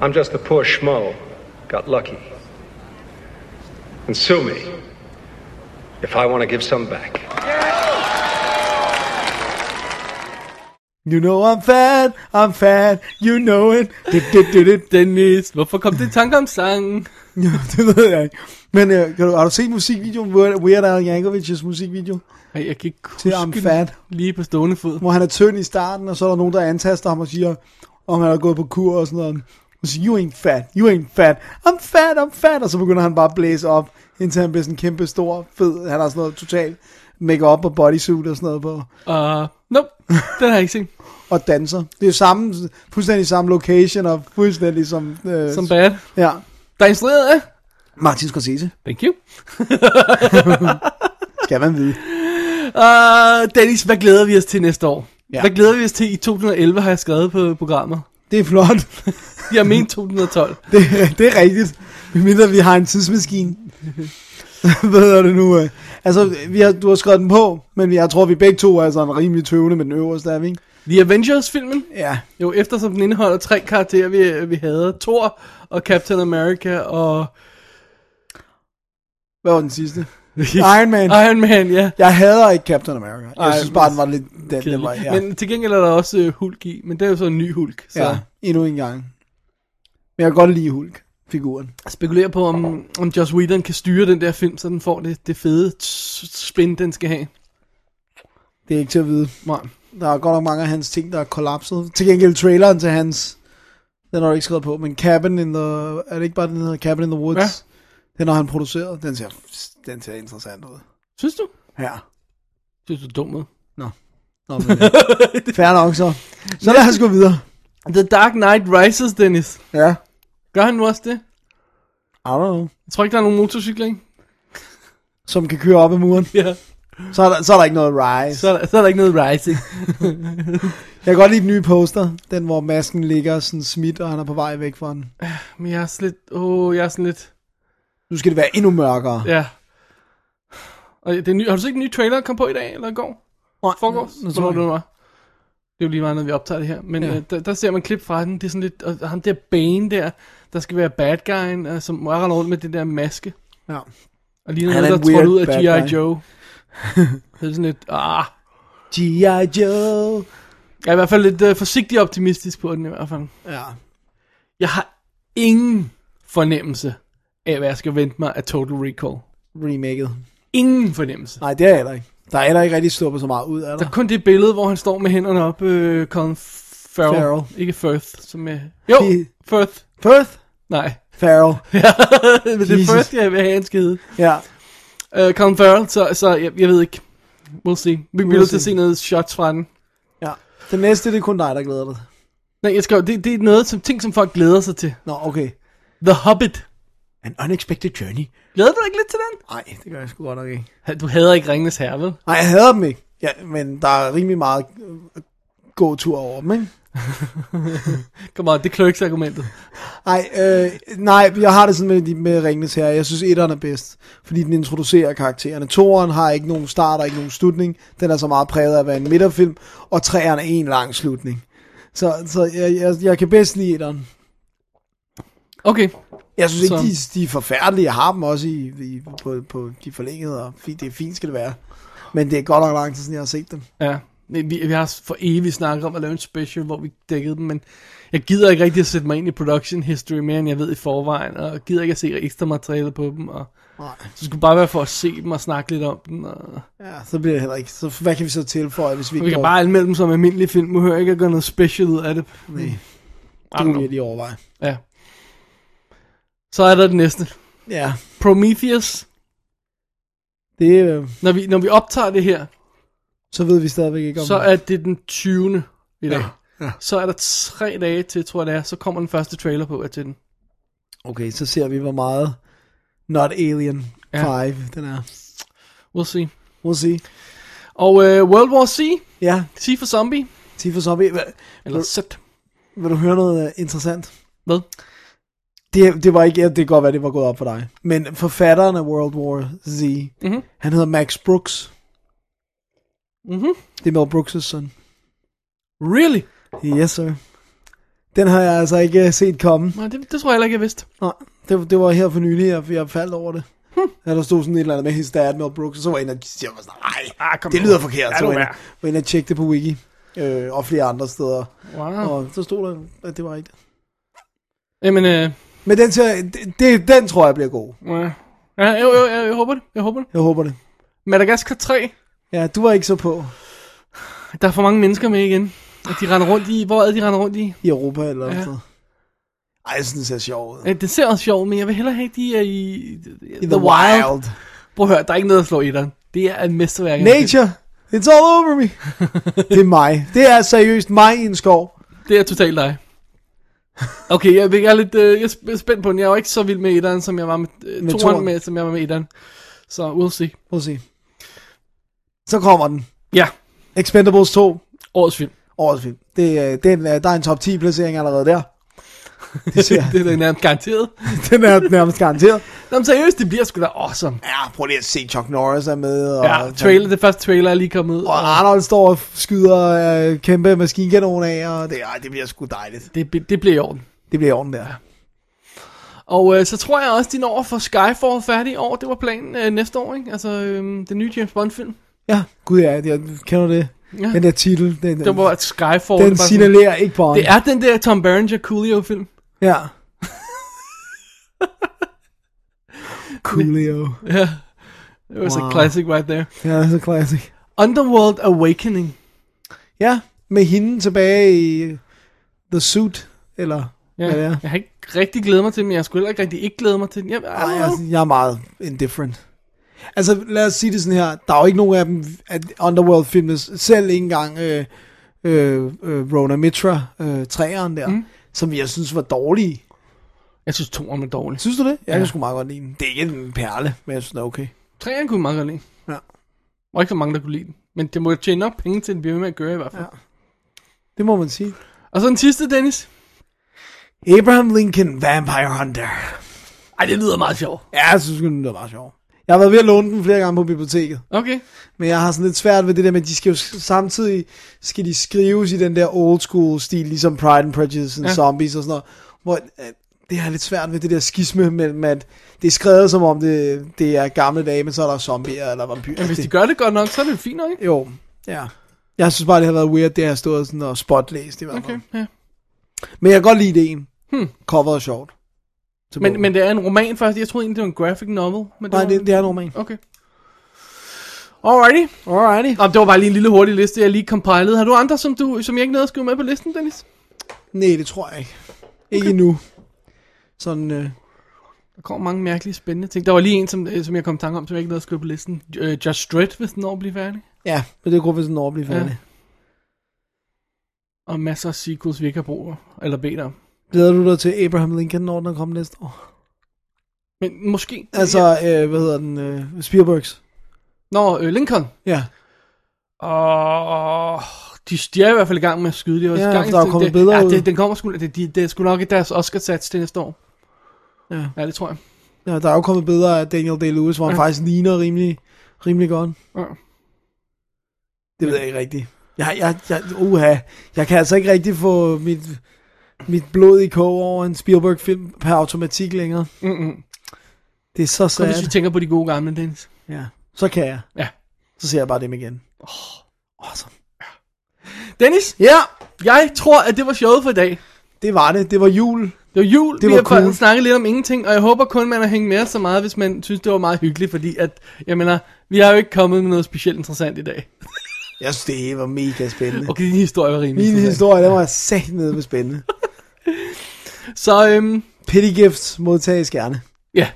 Speaker 10: I'm just a poor schmo. Got lucky. And sue me if I want to give some back.
Speaker 4: You know I'm fat, I'm fat, you know it. Det, det, det, det.
Speaker 3: Dennis, hvorfor kom det i tanke om sangen?
Speaker 4: Ja, det ved jeg ikke. Men øh, kan du, har du set musikvideoen, Weird Al Yankovic's musikvideo?
Speaker 3: Ej, jeg kan ikke
Speaker 4: Til
Speaker 3: huske
Speaker 4: I'm Fat.
Speaker 3: lige på stående fod.
Speaker 4: Hvor han er tynd i starten, og så er der nogen, der antaster ham og siger, om han er gået på kur og sådan noget. Siger, you ain't fat, you ain't fat, I'm fat, I'm fat. Og så begynder han bare at blæse op, indtil han bliver sådan kæmpe stor, fed. Han har sådan noget totalt make-up og bodysuit og sådan noget på.
Speaker 3: Uh, nope, den har jeg ikke set.
Speaker 4: Og danser. Det er samme, fuldstændig samme location, og fuldstændig som... Øh,
Speaker 3: Som bad.
Speaker 4: Ja.
Speaker 3: Der er instrueret af.
Speaker 4: Martin Scorsese.
Speaker 3: Thank you.
Speaker 4: Skal man vide.
Speaker 3: Uh, Dennis, hvad glæder vi os til næste år?
Speaker 4: Ja.
Speaker 3: Hvad glæder vi os til i 2011, har jeg skrevet på programmet.
Speaker 4: Det er flot.
Speaker 3: Jeg mener 2012.
Speaker 4: Det, det er rigtigt. Mindre vi har en tidsmaskine. Hvad er det nu? øh? Altså, vi har, du har skrevet den på, men jeg tror, vi begge to er sådan rimelig tøvende med den øverste, er vi ikke?
Speaker 3: The Avengers-filmen.
Speaker 4: Ja.
Speaker 3: Jo, eftersom den indeholder tre karakterer, vi, vi havde. Thor og Captain America og...
Speaker 4: Hvad var den sidste? Iron Man.
Speaker 3: Iron Man, ja.
Speaker 4: Jeg hader ikke Captain America. Jeg
Speaker 3: Ej,
Speaker 4: synes bare, den var lidt... Den, den var, ja.
Speaker 3: Men til gengæld er der også uh, Hulk i, men det er jo så en ny Hulk. Så
Speaker 4: ja, endnu en gang. Men jeg kan godt lide Hulk-figuren.
Speaker 3: spekulerer på, om, om Joss Whedon kan styre den der film, så den får det, det fede spin, den skal have.
Speaker 4: Det er ikke til at vide.
Speaker 3: Nej.
Speaker 4: Der er godt nok mange af hans ting, der er kollapset. Til gengæld traileren til hans... Den har du ikke skrevet på, men Cabin in the... Er det ikke bare den hedder Cabin in the Woods?
Speaker 3: Ja.
Speaker 4: Den har han produceret. Den ser, den ser interessant ud.
Speaker 3: Synes du?
Speaker 4: Ja.
Speaker 3: Synes du er dum ud?
Speaker 4: Nå, men, ja. Fair nok så. Så lad os gå videre.
Speaker 3: The Dark Knight Rises, Dennis.
Speaker 4: Ja.
Speaker 3: Gør han nu også det?
Speaker 4: I don't know.
Speaker 3: Jeg tror ikke, der er nogen motorcykler, ikke?
Speaker 4: Som kan køre op ad muren.
Speaker 3: Ja.
Speaker 4: Så er der, så er der ikke noget rise.
Speaker 3: Så er der, så er der ikke noget rising.
Speaker 4: Jeg kan godt lide den nye poster. Den, hvor masken ligger sådan smidt, og han er på vej væk fra den.
Speaker 3: Men jeg er sådan lidt... Åh, oh, jeg er sådan lidt...
Speaker 4: Nu skal det være endnu mørkere.
Speaker 3: Ja. Og det er ny, har du set den nye trailer, der kom på i dag, eller i går?
Speaker 4: Nej,
Speaker 3: Forgårs?
Speaker 4: nu
Speaker 3: Så
Speaker 4: tror
Speaker 3: var det
Speaker 4: jeg.
Speaker 3: var. Det er jo lige meget, når vi optager det her. Men
Speaker 4: Ja.
Speaker 3: øh, der, der, ser man klip fra den. Det er sådan lidt... Og ham der Bane der, der skal være bad guyen, øh, som render rundt med det der maske.
Speaker 4: Ja.
Speaker 3: Og lige noget,
Speaker 4: er
Speaker 3: der trådte ud af G.I. Joe. det er sådan lidt... Ah.
Speaker 4: G.I. Joe.
Speaker 3: Jeg er i hvert fald lidt øh, forsigtig optimistisk på den i hvert fald.
Speaker 4: Ja.
Speaker 3: Jeg har ingen fornemmelse af, hvad jeg skal vente mig af Total Recall.
Speaker 4: Remaket.
Speaker 3: Ingen fornemmelse.
Speaker 4: Nej, det er heller ikke. Der er heller ikke rigtig sluppet så meget ud af
Speaker 3: Der
Speaker 4: der.
Speaker 3: er kun det billede, hvor han står med hænderne op, øh, Colin Farrell.
Speaker 4: Farrell.
Speaker 3: Ikke Firth, som er... Jo,
Speaker 4: He-
Speaker 3: Firth.
Speaker 4: Firth?
Speaker 3: Nej.
Speaker 4: Farrell.
Speaker 3: Men det er
Speaker 4: Jesus.
Speaker 3: Firth, jeg vil have, han hedde.
Speaker 4: Ja.
Speaker 3: Uh, Colin Farrell, så, så jeg, jeg ved ikke. We'll see. Vi bliver nødt til at se noget shots fra den.
Speaker 4: ja. Det næste, det er kun dig, der glæder dig.
Speaker 3: Nej, jeg skal, det, det er noget, som, ting, som folk glæder sig til.
Speaker 4: Nå, okay.
Speaker 3: The Hobbit.
Speaker 4: An unexpected journey.
Speaker 3: Glæder du dig ikke lidt til den?
Speaker 4: Nej, det gør jeg sgu godt nok ikke.
Speaker 3: Du hader ikke Ringenes Herre, vel?
Speaker 4: Nej, jeg hader dem ikke. Ja, men der er rimelig meget øh, god tur over dem, ikke?
Speaker 3: Kom on, det er Clerks argumentet.
Speaker 4: Nej, øh, nej, jeg har det sådan med, med Ringnes her. Jeg synes, etteren er bedst, fordi den introducerer karaktererne. Toeren har ikke nogen start og ikke nogen slutning. Den er så meget præget af at være en midterfilm, og treeren er en lang slutning. Så, så jeg, jeg, jeg kan bedst lide etteren.
Speaker 3: Okay.
Speaker 4: Jeg synes ikke,
Speaker 3: Så-
Speaker 4: de, de er forfærdelige. Jeg har dem også i, i, på, på de forlængede, og det er fint skal det være. Men det er godt nok lang tid siden, jeg har set dem.
Speaker 3: Ja, vi, vi har for evigt snakket om at lave en special, hvor vi dækkede dem, men jeg gider ikke rigtig at sætte mig ind i production history mere, end jeg ved i forvejen, og gider ikke at se ekstra materiale på dem, og
Speaker 4: Nej.
Speaker 3: så det skulle bare være for at se dem og snakke lidt om dem, og
Speaker 4: Ja, så bliver det heller ikke. Så hvad kan vi så tilføje, hvis vi
Speaker 3: vi
Speaker 4: ikke
Speaker 3: kan
Speaker 4: går-
Speaker 3: bare anmelde dem som almindelige film, nu hører jeg ikke at gøre noget special ud af det.
Speaker 4: Nej, det
Speaker 3: know.
Speaker 4: vi lige overveje.
Speaker 3: Ja. Så er der det næste.
Speaker 4: Ja.
Speaker 3: Prometheus.
Speaker 4: Det, øh,
Speaker 3: Når vi, når vi optager det her,
Speaker 4: så ved vi stadigvæk ikke om
Speaker 3: så er det den 20. i dag.
Speaker 4: Ja, ja.
Speaker 3: Så er der tre dage til, tror jeg det er, så kommer den første trailer på til den.
Speaker 4: Okay, så ser vi, hvor meget Not Alien 5
Speaker 3: Ja.
Speaker 4: den er.
Speaker 3: We'll see.
Speaker 4: We'll see.
Speaker 3: Og øh, World War C,
Speaker 4: Ja,
Speaker 3: C for Zombie,
Speaker 4: T for Zombie. Hva-
Speaker 3: eller Z.
Speaker 4: Vil du høre noget øh, interessant?
Speaker 3: Hvad?
Speaker 4: Det, det var ikke, det kan godt være, det var gået op for dig. Men forfatteren af World War Z,
Speaker 3: Mhm.
Speaker 4: han hedder Max Brooks.
Speaker 3: Mhm.
Speaker 4: Det er Mel Brooks' søn.
Speaker 3: Really?
Speaker 4: Yes, sir. Den har jeg altså ikke øh, set komme.
Speaker 3: Nej, det, det tror jeg heller ikke, jeg vidste.
Speaker 4: Nej, det, det var her for nylig, jeg, jeg faldt over det.
Speaker 3: Hm.
Speaker 4: Ja, der stod sådan et eller andet med his dad, Mel Brooks, og så var jeg inde og jeg var sådan, nej,
Speaker 3: Ah,
Speaker 4: det
Speaker 3: nu.
Speaker 4: lyder forkert.
Speaker 3: Ja,
Speaker 4: så var jeg,
Speaker 3: er.
Speaker 4: inde, var inde og tjekke det på Wiki, øh, og flere andre steder.
Speaker 3: Wow.
Speaker 4: Og så stod der, at det var rigtigt.
Speaker 3: Jamen, øh,
Speaker 4: Men den, ser, det, det, den tror jeg bliver god.
Speaker 3: ja, ja, jo, jo, jeg, jeg håber det. Jeg håber det.
Speaker 4: Jeg håber det.
Speaker 3: Madagaskar 3.
Speaker 4: Ja, du var ikke så på
Speaker 3: Der er for mange mennesker med igen. Og de render rundt i, hvor er det, de render rundt i?
Speaker 4: i Europa eller
Speaker 3: Ja.
Speaker 4: ja. noget. Ej, jeg synes, den ser sjov ud.
Speaker 3: Ja, det ser også sjovt, men jeg vil hellere have, de er i,
Speaker 4: The Wild.
Speaker 3: Prøv at høre, der er ikke noget at slå i den. Det er et mesterværk.
Speaker 4: Nature, it's all over me. det er mig. Det er seriøst mig i en skov.
Speaker 3: Det er totalt dig. Okay, jeg, jeg er lidt øh, jeg er sp- spændt på den. Jeg var ikke så vild med etteren, som jeg var med, øh,
Speaker 4: Med
Speaker 3: toeren. med, som jeg var med etteren. Så we'll see.
Speaker 4: Prøv at se. Så kommer den.
Speaker 3: Ja,
Speaker 4: Expendables 2.
Speaker 3: årets film.
Speaker 4: Årets film. Det, er- den, er- der er en top 10 placering allerede der. Det ser,
Speaker 3: det er nærmest garanteret.
Speaker 4: den er nærmest garanteret.
Speaker 3: Nå, men seriøst, det bliver sgu da awesome.
Speaker 4: Ja, prøv lige at se, Chuck Norris er med. Og,
Speaker 3: Ja, trailer, det første trailer er lige kommet ud.
Speaker 4: Og Arnold står og skyder øh, kæmpe maskinkanon af, og det, ej, det bliver sgu dejligt.
Speaker 3: det, det bliver i orden.
Speaker 4: Det bliver i orden der.
Speaker 3: Og øh, så tror jeg også, de når at få Skyfall færdig i år. Det var planen øh, næste år, ikke? Altså, øh, den nye James Bond-film.
Speaker 4: Ja, gud ja, jeg kender det.
Speaker 3: Ja.
Speaker 4: Den der titel, den,
Speaker 3: Det var Skyfall.
Speaker 4: den
Speaker 3: det, var sådan-
Speaker 4: signalerer ikke Bond.
Speaker 3: det er den der Tom Berenger Coolio-film.
Speaker 4: Ja. Coolio.
Speaker 3: Ja. It was
Speaker 4: Wow.
Speaker 3: a classic right there.
Speaker 4: Ja, det er så classic.
Speaker 3: Underworld Awakening.
Speaker 4: Ja, med hende tilbage i The Suit, eller
Speaker 3: Ja,
Speaker 4: hvad det er.
Speaker 3: jeg har ikke rigtig glædet mig til den, men jeg skulle heller ikke rigtig ikke glæde mig til den. Jeg,
Speaker 4: Ej, jeg, jeg er meget indifferent. Altså, lad os sige det sådan her. Der er jo ikke nogen af dem, at Underworld filmes, selv ikke engang øh, øh, øh, Rona Mitra, øh, træeren der, mm. Som jeg synes var dårlige.
Speaker 3: jeg synes, toeren var dårlig.
Speaker 4: Synes du det? Jeg
Speaker 3: Ja.
Speaker 4: kan sgu meget godt lide den. Det er ikke en perle, men jeg synes, det er okay.
Speaker 3: Treeren kunne jeg meget godt lide.
Speaker 4: Ja.
Speaker 3: Og ikke så mange, der kunne lide den. Men det må jo tjene nok penge til, at den bliver ved med at gøre i hvert fald.
Speaker 4: Ja. Det må man sige.
Speaker 3: Og så den sidste, Dennis.
Speaker 4: Abraham Lincoln, Vampire Hunter.
Speaker 3: Ej, det lyder meget sjovt.
Speaker 4: Ja, jeg synes, den er meget sjov. Jeg har været ved at låne den flere gange på biblioteket.
Speaker 3: Okay.
Speaker 4: Men jeg har sådan lidt svært ved det der med, at de skal jo samtidig skal de skrives i den der old school stil, ligesom Pride and Prejudice and
Speaker 3: Ja.
Speaker 4: Zombies og sådan noget. Hvor øh, det har jeg lidt svært ved det der skisme mellem, at det er skrevet som om det, det er gamle dage, men så er der zombier eller vampyrer.
Speaker 3: Men hvis de
Speaker 4: det,
Speaker 3: gør det godt nok, så er det fint nok, ikke?
Speaker 4: jo, ja. Jeg synes bare, det har været weird, det har stået sådan og spotlæst i hvert fald.
Speaker 3: Okay, ja.
Speaker 4: Men jeg kan godt lide ideen.
Speaker 3: Hmm.
Speaker 4: Coveret er sjovt.
Speaker 3: Men, men det er en roman først. Jeg troede egentlig, det var en graphic novel. Men
Speaker 4: Nej,
Speaker 3: var...
Speaker 4: det, det er en roman.
Speaker 3: Okay. Alrighty.
Speaker 4: Alrighty.
Speaker 3: Nå, det var bare lige en lille hurtig liste, jeg lige compiled. Har du andre, som, du, som jeg ikke nåede at skrive med på listen, Dennis?
Speaker 4: Nej, det tror jeg ikke. Ikke okay. endnu. Sådan, øh,
Speaker 3: Der kommer mange mærkelige, spændende ting. Der var lige en, som, øh, som jeg kom i tanke om, som jeg ikke nåede at skrive på listen. Uh, Just Dredd, hvis den når at blive færdig.
Speaker 4: ja, men det går hvis den når at blive
Speaker 3: Ja.
Speaker 4: færdig.
Speaker 3: Og masser af sequels, vi ikke har brug for, eller bedt om.
Speaker 4: Glæder du dig til Abraham Lincoln, når den kommer næste år?
Speaker 3: Men måske...
Speaker 4: Altså, øh, hvad hedder den? Øh, Spielbergs.
Speaker 3: Nå, øh, Lincoln.
Speaker 4: Ja.
Speaker 3: Og de, de er i hvert fald i gang med at skyde. De er også
Speaker 4: Ja,
Speaker 3: i gang,
Speaker 4: der er kommet
Speaker 3: det,
Speaker 4: billeder
Speaker 3: ja,
Speaker 4: ud.
Speaker 3: det, den kommer sgu, det, de, det er sgu nok ikke deres Oscar-sats til næste år.
Speaker 4: Ja.
Speaker 3: Ja, det tror jeg.
Speaker 4: ja. der er jo kommet billeder af Daniel Day-Lewis, hvor han
Speaker 3: Ja.
Speaker 4: faktisk ligner rimelig, rimelig godt.
Speaker 3: Ja.
Speaker 4: Det ved jeg ikke rigtigt. Jeg, jeg, jeg, uha, jeg kan altså ikke rigtig få mit, mit blod i kog over en Spielberg-film per automatik længere.
Speaker 3: Mm-mm.
Speaker 4: Det er så
Speaker 3: Kun
Speaker 4: sad.
Speaker 3: hvis vi tænker på de gode gamle, Dennis.
Speaker 4: Ja, så kan jeg.
Speaker 3: Ja.
Speaker 4: Så ser jeg bare dem igen. Oh, awesome.
Speaker 3: Dennis,
Speaker 4: Ja,
Speaker 3: jeg tror, at det var showet for i dag.
Speaker 4: det var det. Det var jul.
Speaker 3: Det var jul,
Speaker 4: Det
Speaker 3: vi
Speaker 4: var
Speaker 3: har
Speaker 4: cool.
Speaker 3: snakket lidt om ingenting, og jeg håber kun, man har hængt med så meget, hvis man synes, det var meget hyggeligt, fordi at, jeg mener, vi har jo ikke kommet med noget specielt interessant i dag.
Speaker 4: Jeg synes, det var mega spændende.
Speaker 3: Okay, din historie var rimelig
Speaker 4: Min historie, den var sat nede med spændende.
Speaker 3: Så, øhm,
Speaker 4: Petty gifts modtages gerne.
Speaker 3: ja.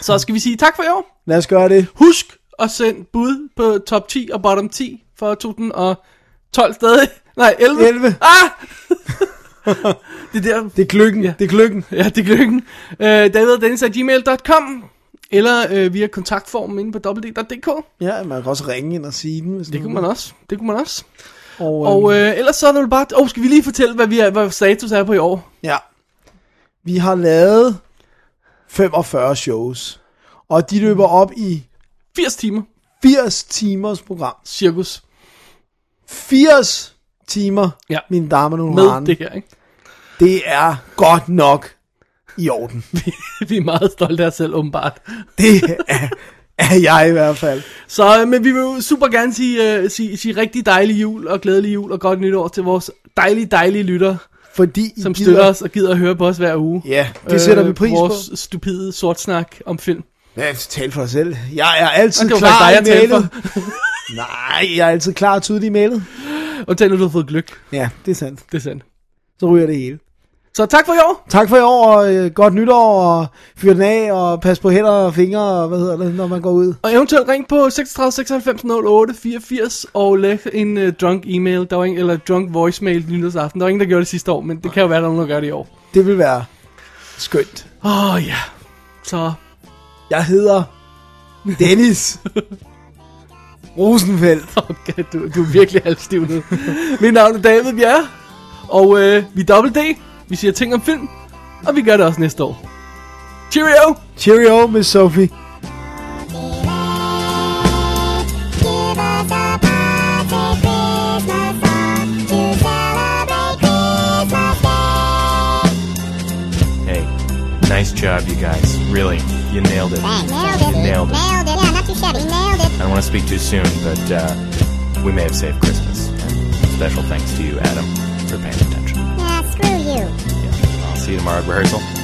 Speaker 3: Så skal vi sige tak for i år.
Speaker 4: Lad os gøre det.
Speaker 3: Husk at sende bud på top 10 og bottom 10 for 2012 stadig. Nej, 11.
Speaker 4: 11.
Speaker 3: Ah! det der.
Speaker 4: Det er gløggen.
Speaker 3: Ja.
Speaker 4: Det er gløggen.
Speaker 3: Ja, det er gløggen. Øh, David og Dennis gmail.com eller øh, via kontaktformen inde på www.dk.
Speaker 4: Ja, man kan også ringe ind og sige den. Hvis
Speaker 3: Det kunne man også. Det kunne man også.
Speaker 4: Og,
Speaker 3: Og øh, ellers så er det bare... Åh, oh, skal vi lige fortælle, hvad, vi er, hvad status er på i år?
Speaker 4: Ja. Vi har lavet 45 shows. Og de løber op i
Speaker 3: 80 timer.
Speaker 4: 80 timers program.
Speaker 3: Cirkus.
Speaker 4: 80 timer,
Speaker 3: Ja.
Speaker 4: mine damer og
Speaker 3: Med
Speaker 4: herrer.
Speaker 3: det her, ikke?
Speaker 4: Det er godt nok i orden.
Speaker 3: vi er meget stolte af os selv, åbenbart.
Speaker 4: Det er, er jeg i hvert fald.
Speaker 3: Så, øh, men vi vil jo super gerne sige, øh, sige, sige rigtig dejlig jul og glædelig jul og godt nytår til vores dejlige, dejlige lytter,
Speaker 4: Fordi I
Speaker 3: som
Speaker 4: gider-
Speaker 3: støtter os og gider at høre på os hver uge.
Speaker 4: Ja, det sætter vi pris
Speaker 3: vores
Speaker 4: på.
Speaker 3: stupide sort snak om film.
Speaker 4: Ja, tal for dig selv. Jeg er altid
Speaker 3: var
Speaker 4: klar
Speaker 3: dig,
Speaker 4: i mailet. Nej, jeg er altid klar og tydelig i mailet.
Speaker 3: Og tænk, når du har fået gløk.
Speaker 4: Ja, det er sandt.
Speaker 3: Det er sandt.
Speaker 4: Så ryger det hele.
Speaker 3: Så tak for i år.
Speaker 4: Tak for i år, og øh, godt nytår, og fyr den af, og pas på hænder og fingre, og hvad hedder det, når man går ud.
Speaker 3: Og eventuelt ring på 36 96 08 84 og læg en uh, drunk e-mail, der var ingen, eller drunk voicemail nytårsaften. Der var ingen, der gjorde det sidste år, men det kan jo være, der er nogen, der gør det i år.
Speaker 4: Det vil være skønt.
Speaker 3: Åh oh, ja. Så
Speaker 4: Jeg hedder Dennis Rosenfeldt.
Speaker 3: okay, du, du er virkelig halvstiv nu. Mit navn er David Bjerre, og øh, vi er Double D. Vi siger ting om film, og vi gør det også næste år. Cheerio!
Speaker 4: Cheerio, Miss Sophie.
Speaker 1: Hey, nice job, you guys. Really, you nailed it.
Speaker 2: Nailed
Speaker 1: You
Speaker 2: it.
Speaker 1: nailed it.
Speaker 2: Nailed it. Yeah, not too shabby. Nailed it.
Speaker 1: I don't want to speak too soon, but uh, we may have saved Christmas. Special thanks to you, Adam, for paying attention. See you tomorrow at rehearsal.